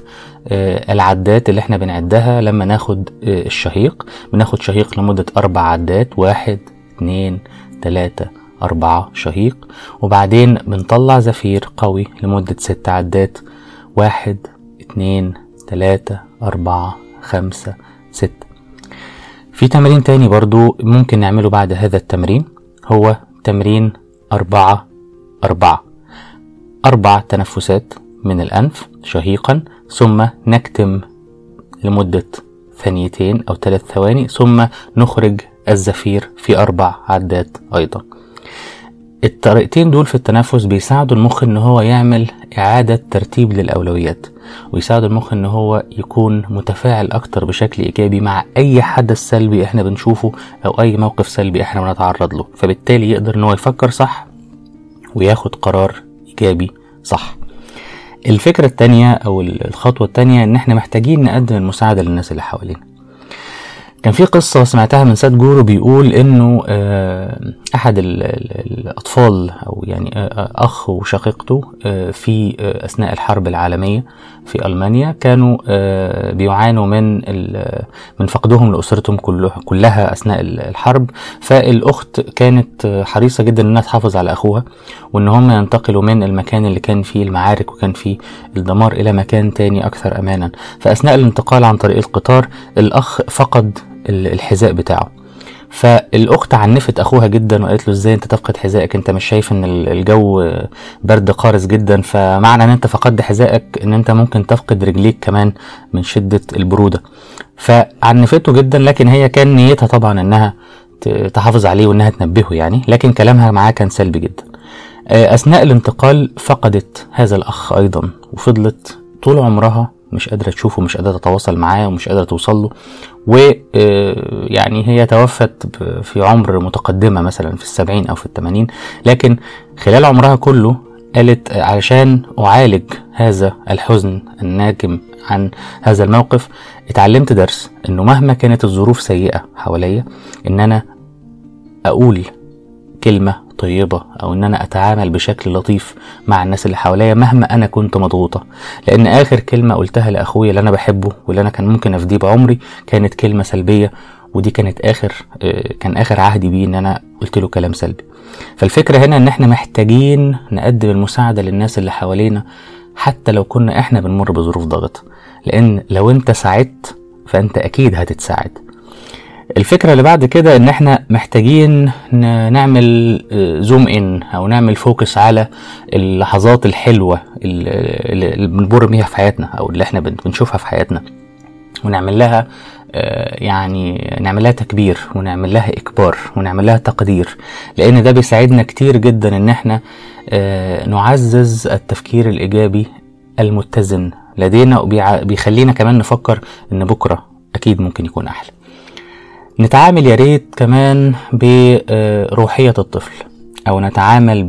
آه، العدات اللي إحنا بنعدها لما ناخد آه، الشهيق. بناخد شهيق لمدة أربع عدات واحد اتنين تلاتة أربعة شهيق. وبعدين بنطلع زفير قوي لمدة ست عدات واحد اتنين تلاتة أربعة خمسة ستة. في تمرين تاني برضو ممكن نعمله بعد هذا التمرين هو تمرين أربعة أربعة. أربع تنفسات من الأنف شهيقا ثم نكتم لمدة ثانيتين أو ثلاث ثواني ثم نخرج الزفير في أربع عدات أيضا. الطريقتين دول في التنفس بيساعدوا المخ إن هو يعمل إعادة ترتيب للأولويات ويساعد المخ إن هو يكون متفاعل أكتر بشكل إيجابي مع أي حدث سلبي إحنا بنشوفه أو أي موقف سلبي إحنا بنتعرض له. فبالتالي يقدر إن هو يفكر صح وياخد قرار إيجابي صح. الفكرة التانية أو الخطوة التانية إن إحنا محتاجين نقدم المساعدة للناس اللي حوالينا. كان في قصة سمعتها من ساد جورو بيقول إنه آه، أحد الأطفال أو يعني آه، آه، أخ وشقيقته في أثناء الحرب العالمية في ألمانيا كانوا بيعانوا من من فقدهم لأسرتهم كلها أثناء الحرب. فالأخت كانت حريصة جدا إنها تحافظ على أخوها وإن هم ينتقلوا من المكان اللي كان فيه المعارك وكان فيه الدمار إلى مكان تاني أكثر امانا. فأثناء الانتقال عن طريق القطار الأخ فقد الحذاء بتاعه. فالأخت عنفت أخوها جدا وقالت له إزاي أنت تفقد حذائك؟ أنت مش شايف إن الجو برد قارس جدا فمعنى إن أنت فقدت حذائك إن أنت ممكن تفقد رجليك كمان من شدة البرودة. فعنفته جدا لكن هي كان نيتها طبعا إنها تحافظ عليه وإنها تنبهه يعني لكن كلامها معاه كان سلبي جدا. أثناء الانتقال فقدت هذا الأخ أيضا وفضلت طول عمرها مش قادرة تشوفه مش قادرة تتواصل معاه ومش قادرة توصل له. ويعني آه، هي توفت في عمر متقدمة مثلا في السبعين أو في الثمانين لكن خلال عمرها كله قالت علشان أعالج هذا الحزن الناجم عن هذا الموقف اتعلمت درس إنه مهما كانت الظروف سيئة حواليا إن أنا أقول كلمة طيبة أو إن أنا أتعامل بشكل لطيف مع الناس اللي حواليا مهما أنا كنت مضغوطة. لأن آخر كلمة قلتها لأخويا اللي أنا بحبه واللي أنا كان ممكن أفديه بعمري كانت كلمة سلبية ودي كانت آخر آه، كان آخر عهدي بيه إن أنا قلت له كلام سلبي. فالفكرة هنا إن إحنا محتاجين نقدم المساعدة للناس اللي حوالينا حتى لو كنا إحنا بنمر بظروف ضغط. لأن لو أنت ساعدت فأنت أكيد هتتساعد. الفكرة اللي بعد كده إن إحنا محتاجين نعمل زوم آه، ان أو نعمل فوكس على اللحظات الحلوة اللي بنمر بيها في حياتنا أو اللي إحنا بنشوفها في حياتنا. ونعمل لها آه، يعني نعمل لها تكبير ونعمل لها إكبار ونعمل لها تقدير. لأن ده بيساعدنا كتير جدا إن إحنا آه، نعزز التفكير الإيجابي المتزن. لدينا وبيخلينا كمان نفكر إن بكرة أكيد ممكن يكون أحلى. نتعامل يا ريت كمان بروحية الطفل أو نتعامل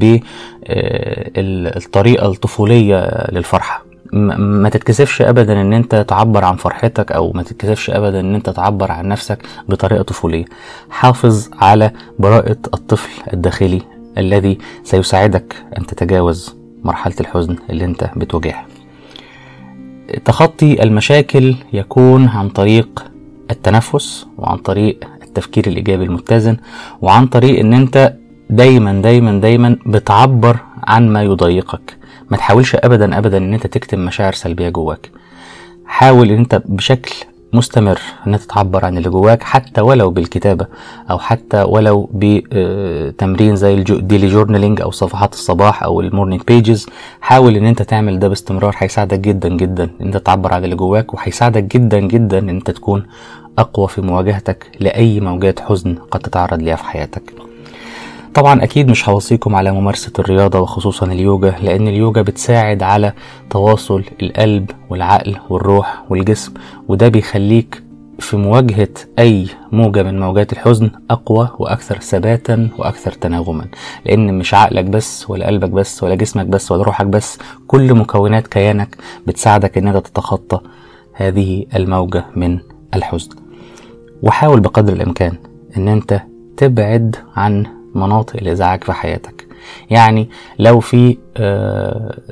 بالطريقة الطفولية للفرحة. ما تتكسفش ابدا إن أنت تعبر عن فرحتك أو ما تتكسفش ابدا إن أنت تعبر عن نفسك بطريقة طفولية. حافظ على براءة الطفل الداخلي الذي سيساعدك أن تتجاوز مرحلة الحزن اللي أنت بتواجهها. تخطي المشاكل يكون عن طريق التنفس وعن طريق التفكير الإيجابي المتزن وعن طريق إن أنت دايما دايما دايما بتعبر عن ما يضايقك. ما تحاولش ابدا ابدا إن أنت تكتم مشاعر سلبية جواك. حاول إن أنت بشكل مستمر أن انت تعبر عن اللي جواك حتى ولو بالكتابة أو حتى ولو بتمرين زي ال daily journaling أو صفحات الصباح أو ال morning pages حاول إن أنت تعمل ده باستمرار هيساعدك جدا جدا إن أنت تعبر عن اللي جواك وهيساعدك جدا جدا إن أنت تكون أقوى في مواجهتك لأي موجات حزن قد تتعرض ليها في حياتك. طبعا أكيد مش هوصيكم على ممارسة الرياضة وخصوصا اليوجا لأن اليوجا بتساعد على تواصل القلب والعقل والروح والجسم وده بيخليك في مواجهة أي موجة من موجات الحزن أقوى وأكثر ثباتا وأكثر تناغما لأن مش عقلك بس ولا قلبك بس ولا جسمك بس ولا روحك بس كل مكونات كيانك بتساعدك إن أنت تتخطى هذه الموجة من الحزن. وحاول بقدر الإمكان إن أنت تبعد عن مناطق الإزعاج في حياتك. يعني لو في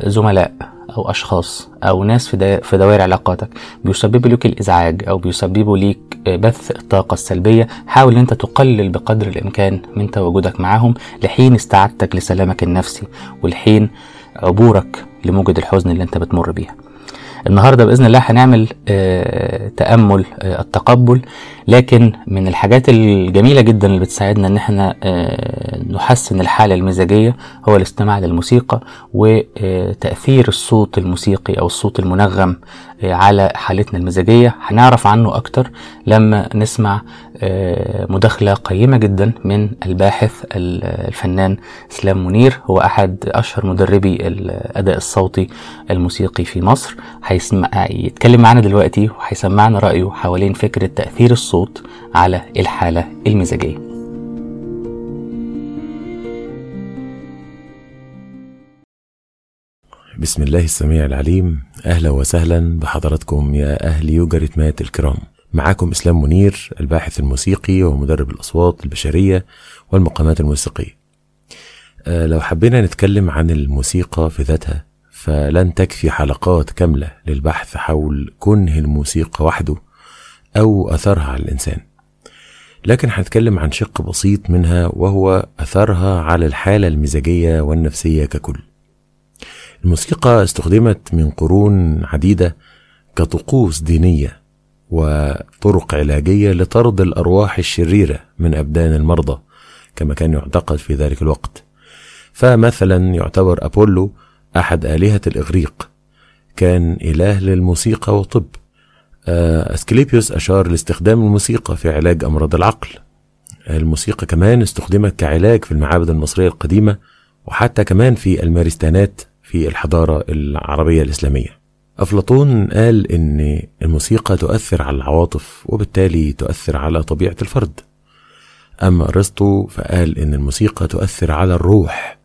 زملاء أو أشخاص أو ناس في, في دوائر علاقاتك بيسببوا لك الإزعاج أو بيسببوا ليك بث الطاقة السلبية حاول أنت تقلل بقدر الإمكان من تواجدك معهم لحين استعادتك لسلامك النفسي ولحين عبورك لموجة الحزن اللي أنت بتمر بيها. النهارده بإذن الله هنعمل تأمل التقبل لكن من الحاجات الجميلة جدا اللي بتساعدنا إن إحنا نحسن الحالة المزاجية هو الاستماع للموسيقى وتاثير الصوت الموسيقي أو الصوت المنغم على حالتنا المزاجية. هنعرف عنه أكتر لما نسمع مداخلة قيمة جدا من الباحث الفنان إسلام منير. هو أحد أشهر مدربي الأداء الصوتي الموسيقي في مصر. هيسمع يتكلم معانا دلوقتي وهيسمعنا رأيه حوالين فكرة تأثير الصوت على الحالة المزاجية. بسم الله السميع العليم. أهلا وسهلا بحضراتكم يا أهل يوجا ريتمات الكرام. معاكم إسلام منير الباحث الموسيقي ومدرب الأصوات البشرية والمقامات الموسيقية. أه لو حبينا نتكلم عن الموسيقى في ذاتها فلن تكفي حلقات كاملة للبحث حول كنه الموسيقى وحده أو أثرها على الإنسان. لكن هنتكلم عن شق بسيط منها وهو أثرها على الحالة المزاجية والنفسية ككل. الموسيقى استخدمت من قرون عديدة كطقوس دينية وطرق علاجية لطرد الأرواح الشريرة من أبدان المرضى كما كان يعتقد في ذلك الوقت. فمثلا يعتبر أبولو أحد آلهة الإغريق. كان إله للموسيقى والطب أسكليبيوس أشار لاستخدام الموسيقى في علاج أمراض العقل. الموسيقى كمان استخدمت كعلاج في المعابد المصرية القديمة وحتى كمان في المارستانات في الحضارة العربية الإسلامية. أفلاطون قال إن الموسيقى تؤثر على العواطف وبالتالي تؤثر على طبيعة الفرد. أما أرسطو فقال إن الموسيقى تؤثر على الروح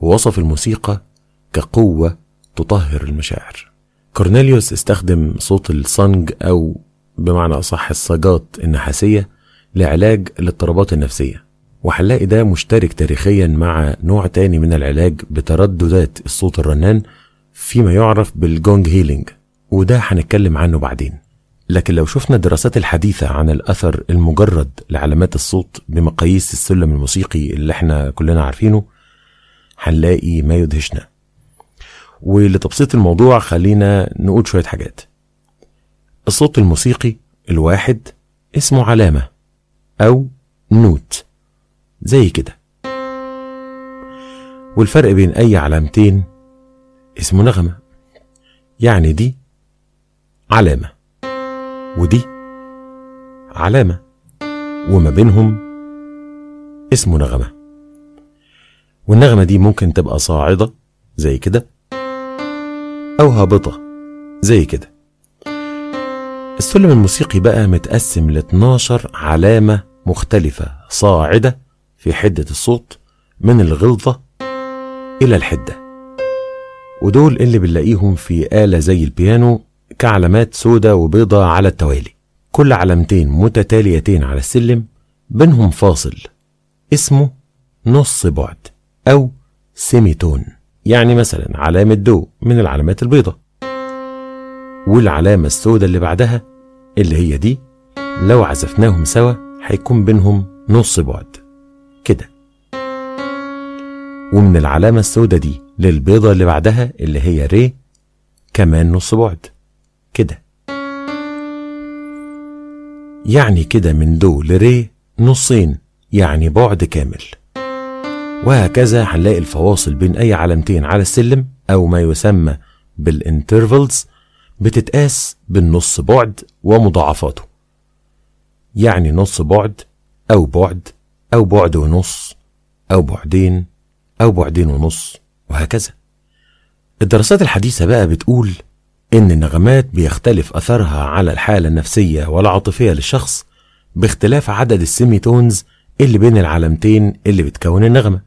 ووصف الموسيقى كقوة تطهر المشاعر. كورنيليوس استخدم صوت الصنج أو بمعنى أصح الصاجات النحاسية لعلاج الاضطرابات النفسية. وهنلاقي ده مشترك تاريخيا مع نوع تاني من العلاج بترددات الصوت الرنان فيما يعرف بال gong healing وده هنتكلم عنه بعدين. لكن لو شفنا الدراسات الحديثة عن الأثر المجرد لعلامات الصوت بمقاييس السلم الموسيقي اللي إحنا كلنا عارفينه هنلاقي ما يدهشنا. ولتبسيط الموضوع خلينا نقول شوية حاجات. الصوت الموسيقي الواحد اسمه علامة أو نوت زي كده. والفرق بين أي علامتين اسمه نغمة. يعني دي علامة ودي علامة وما بينهم اسمه نغمة. والنغمة دي ممكن تبقى صاعدة زي كده أو هابطة زي كده. السلم الموسيقي بقى متقسم ل 12 علامة مختلفة صاعدة في حدة الصوت من الغلظة إلى الحدة. ودول اللي بنلاقيهم في آلة زي البيانو كعلامات سودة وبيضة على التوالي. كل علامتين متتاليتين على السلم بينهم فاصل. اسمه نص بعد أو semitone. يعني مثلا علامة دو من العلامات البيضة. والعلامة السوداء اللي بعدها اللي هي دي لو عزفناهم سوا هيكون بينهم نص بعد. كده. ومن العلامة السوداء دي للبيضة اللي بعدها اللي هي ري كمان نص بعد. كده. يعني كده من دو لري نصين يعني بعد كامل. وهكذا هنلاقي الفواصل بين أي علامتين على السلم أو ما يسمى بال intervals بتتقاس بالنص بعد ومضاعفاته. يعني نص بعد أو بعد أو بعد ونص أو بعدين أو بعدين ونص وهكذا. الدراسات الحديثة بقى بتقول إن النغمات بيختلف أثرها على الحالة النفسية والعاطفية للشخص باختلاف عدد ال semitones اللي بين العلامتين اللي بتكون النغمة.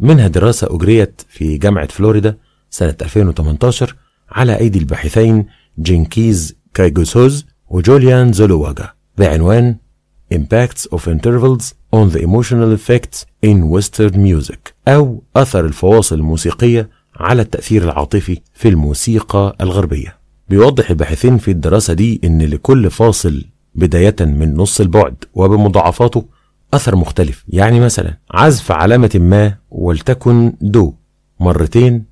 منها دراسة أجريت في جامعة فلوريدا سنة 2018 على أيدي الباحثين جينكيز كايجوسوز وجوليان زولوواجا بعنوان Impacts of Intervals on the Emotional Effects in Western Music أو أثر الفواصل الموسيقية على التأثير العاطفي في الموسيقى الغربية. بيوضح الباحثين في الدراسة دي إن لكل فاصل بداية من نص البعد وبمضاعفاته أثر مختلف. يعني مثلا عزف علامة ما ولتكن دو مرتين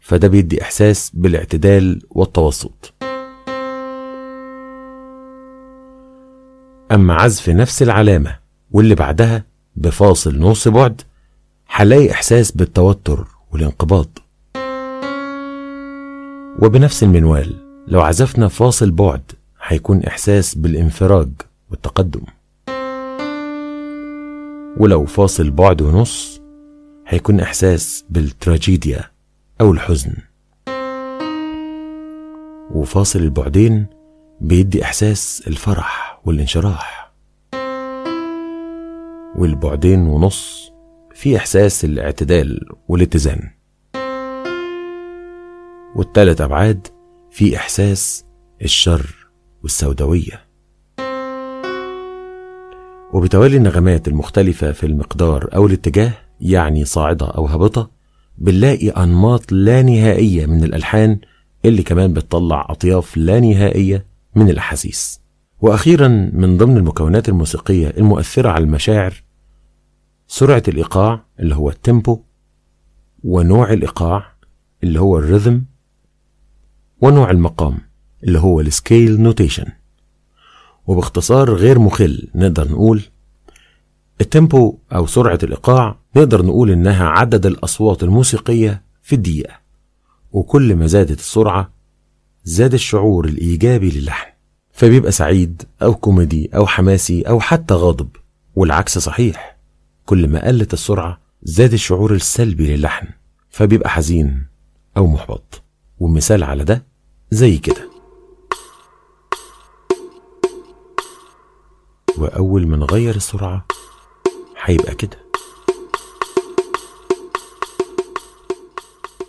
فده بيدي إحساس بالاعتدال والتوسط. أما عزف نفس العلامة واللي بعدها بفاصل نص بعد هنلاقي إحساس بالتوتر والانقباض. وبنفس المنوال لو عزفنا فاصل بعد هيكون إحساس بالانفراج والتقدم. ولو فاصل بعد ونص هيكون إحساس بالتراجيديا أو الحزن. وفاصل البعدين بيدي إحساس الفرح. والانشراح. والبعدين ونص في إحساس الاعتدال والاتزان. والتلات أبعاد في إحساس الشر والسوداوية. وبتوالي النغمات المختلفة في المقدار أو الاتجاه يعني صاعدة أو هابطة بنلاقي أنماط لا نهائية من الألحان اللي كمان بتطلع أطياف لا نهائية من الأحاسيس. وأخيرا من ضمن المكونات الموسيقية المؤثرة على المشاعر سرعة الإيقاع اللي هو ال tempo ونوع الإيقاع اللي هو ال rhythm ونوع المقام اللي هو ال scale notation. وباختصار غير مخل نقدر نقول ال tempo أو سرعة الإيقاع نقدر نقول إنها عدد الأصوات الموسيقية في الدقيقة وكل ما زادت السرعة زاد الشعور الإيجابي للحن. فبيبقى سعيد أو كوميدي أو حماسي أو حتى غاضب والعكس صحيح. كل ما قلت السرعة زاد الشعور السلبي للحن فبيبقى حزين أو محبط. ومثال على ده زي كده. وأول ما نغير السرعة هيبقى كده.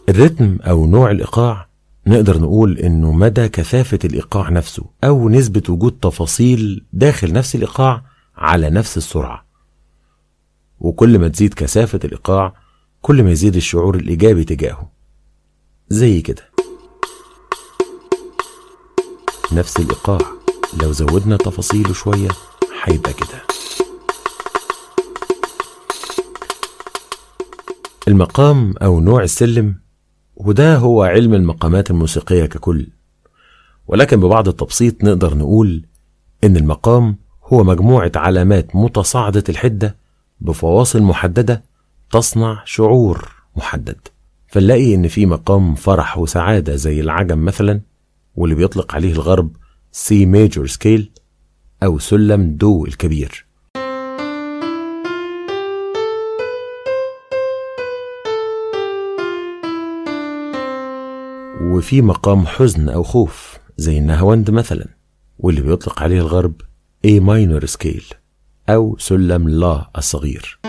الريتم أو نوع الإيقاع نقدر نقول إنه مدى كثافة الإيقاع نفسه أو نسبة وجود تفاصيل داخل نفس الإيقاع على نفس السرعة. وكل ما تزيد كثافة الإيقاع كل ما يزيد الشعور الإيجابي تجاهه. زي كده. نفس الإيقاع لو زودنا تفاصيله شوية هيبقى كده. المقام أو نوع السلم وده هو علم المقامات الموسيقية ككل. ولكن ببعض التبسيط نقدر نقول إن المقام هو مجموعة علامات متصاعدة الحدة بفواصل محددة تصنع شعور محدد. فنلاقي إن في مقام فرح وسعادة زي العجم مثلا واللي بيطلق عليه الغرب C major scale أو سلم دو الكبير. وفي مقام حزن أو خوف زي النهاوند مثلا واللي بيطلق عليه الغرب A minor scale أو سلم لا الصغير.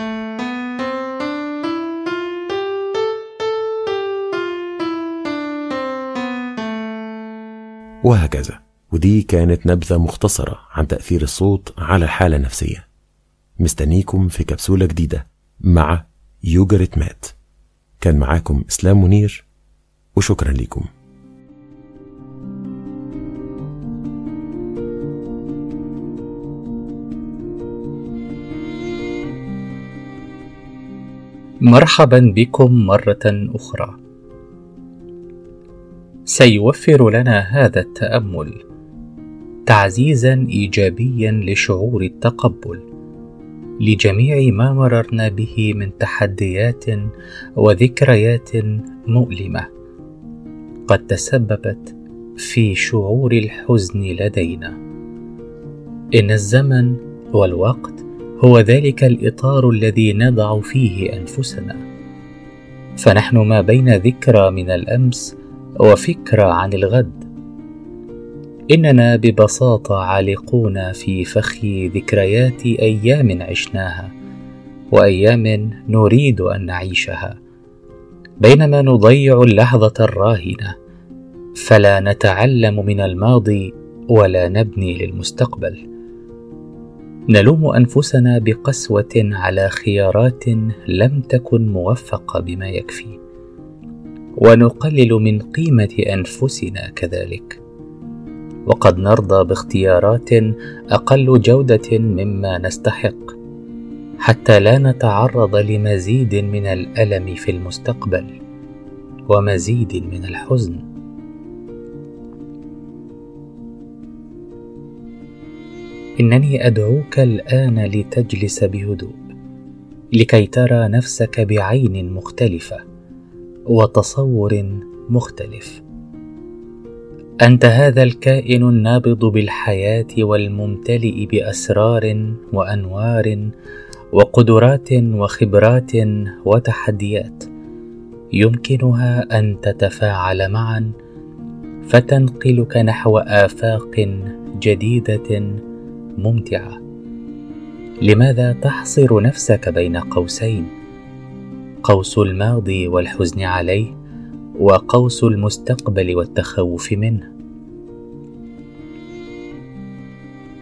وهكذا ودي كانت نبذة مختصرة عن تأثير الصوت على الحالة النفسية. مستنيكم في كبسولة جديدة مع يوجا ريتمات كان معاكم إسلام منير وشكرا لكم مرحبا بكم مرة أخرى. سيوفر لنا هذا التأمل تعزيزا إيجابيا لشعور التقبل لجميع ما مررنا به من تحديات وذكريات مؤلمة قد تسببت في شعور الحزن لدينا. إن الزمن والوقت هو ذلك الإطار الذي نضع فيه أنفسنا. فنحن ما بين ذكرى من الأمس وفكره عن الغد. إننا ببساطة عالقون في فخ ذكريات أيام عشناها وأيام نريد أن نعيشها. بينما نضيع اللحظة الراهنة فلا نتعلم من الماضي ولا نبني للمستقبل. نلوم أنفسنا بقسوة على خيارات لم تكن موفقة بما يكفي. ونقلل من قيمة أنفسنا كذلك. وقد نرضى باختيارات أقل جودة مما نستحق حتى لا نتعرض لمزيد من الألم في المستقبل ومزيد من الحزن. إنني أدعوك الآن لتجلس بهدوء لكي ترى نفسك بعين مختلفة وتصور مختلف. أنت هذا الكائن النابض بالحياة والممتلئ بأسرار وأنوار وقدرات وخبرات وتحديات يمكنها أن تتفاعل معا فتنقلك نحو آفاق جديدة ممتعة. لماذا تحصر نفسك بين قوسين؟ قوس الماضي والحزن عليه وقوس المستقبل والتخوف منه.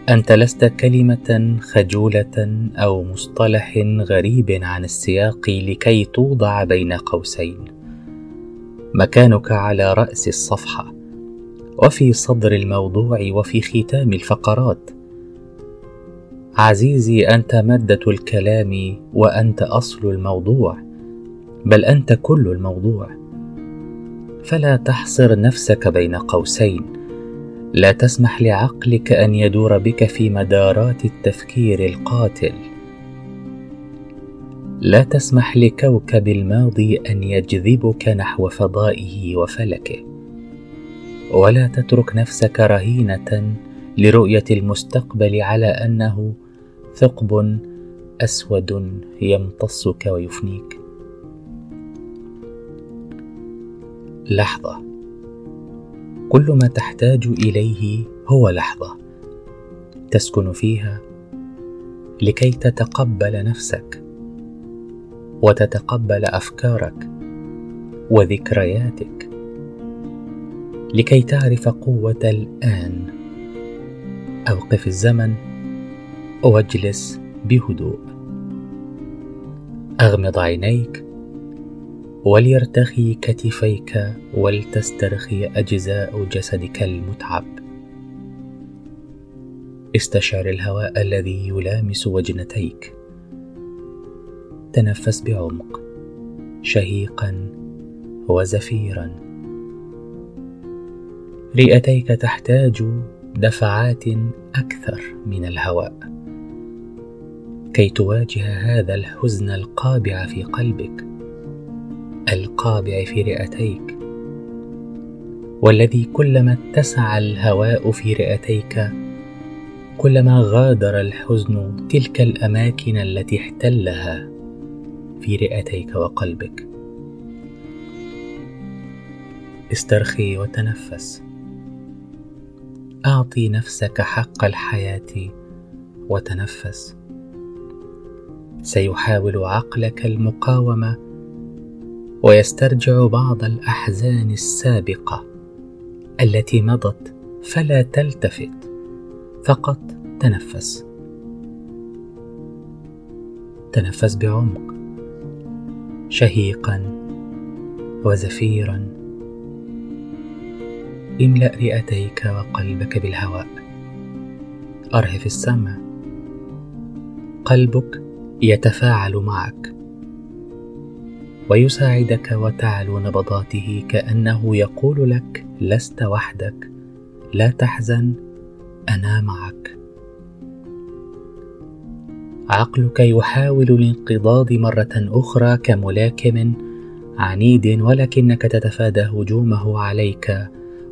أنت لست كلمة خجولة أو مصطلح غريب عن السياق لكي توضع بين قوسين. مكانك على رأس الصفحة وفي صدر الموضوع وفي ختام الفقرات. عزيزي أنت مادة الكلام وأنت أصل الموضوع بل أنت كل الموضوع. فلا تحصر نفسك بين قوسين. لا تسمح لعقلك أن يدور بك في مدارات التفكير القاتل. لا تسمح لكوكب الماضي أن يجذبك نحو فضائه وفلكه. ولا تترك نفسك رهينة لرؤية المستقبل على أنه ثقب أسود يمتصك ويفنيك. لحظة. كل ما تحتاج إليه هو لحظة. تسكن فيها لكي تتقبل نفسك وتتقبل أفكارك وذكرياتك لكي تعرف قوة الآن. أوقف الزمن. واجلس بهدوء. أغمض عينيك وليرتخي كتفيك ولتسترخي أجزاء جسدك المتعب. استشعر الهواء الذي يلامس وجنتيك. تنفس بعمق شهيقا وزفيرا. رئتيك تحتاج دفعات أكثر من الهواء. كي تواجه هذا الحزن القابع في قلبك القابع في رئتيك. والذي كلما اتسع الهواء في رئتيك كلما غادر الحزن تلك الأماكن التي احتلها في رئتيك وقلبك. استرخي وتنفس. أعطي نفسك حق الحياة وتنفس. سيحاول عقلك المقاومة ويسترجع بعض الأحزان السابقة التي مضت فلا تلتفت فقط تنفس. تنفس بعمق شهيقا وزفيرا. املأ رئتيك وقلبك بالهواء. أرهف السمع. قلبك يتفاعل معك. ويساعدك وتعلو نبضاته كأنه يقول لك لست وحدك لا تحزن أنا معك. عقلك يحاول الانقضاض مرة أخرى كملاكم عنيد ولكنك تتفادى هجومه عليك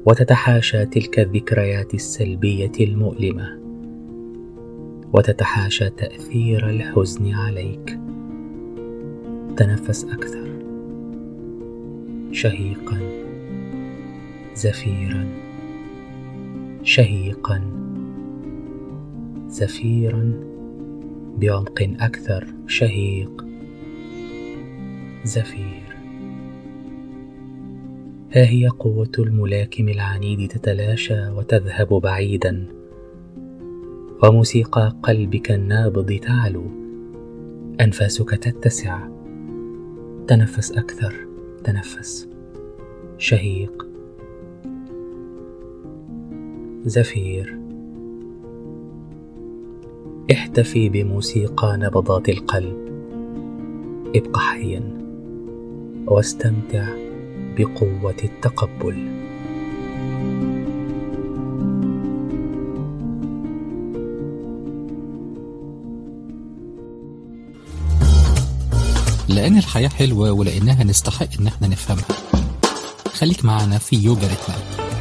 وتتحاشى تلك الذكريات السلبية المؤلمة. وتتحاشى تأثير الحزن عليك. تنفس أكثر. شهيقا. زفيرا. شهيقا. زفيرا. بعمق أكثر. شهيق. زفير. ها هي قوة الملاكم العنيد تتلاشى وتذهب بعيدا. وموسيقى قلبك النابض تعلو أنفاسك تتسع. تنفس أكثر. تنفس. شهيق. زفير. احتفي بموسيقى نبضات القلب. ابق حيا. واستمتع بقوة التقبل. لأن الحياة حلوة ولأنها نستحق إن إحنا نفهمها. خليك معنا في يوجا ريتمات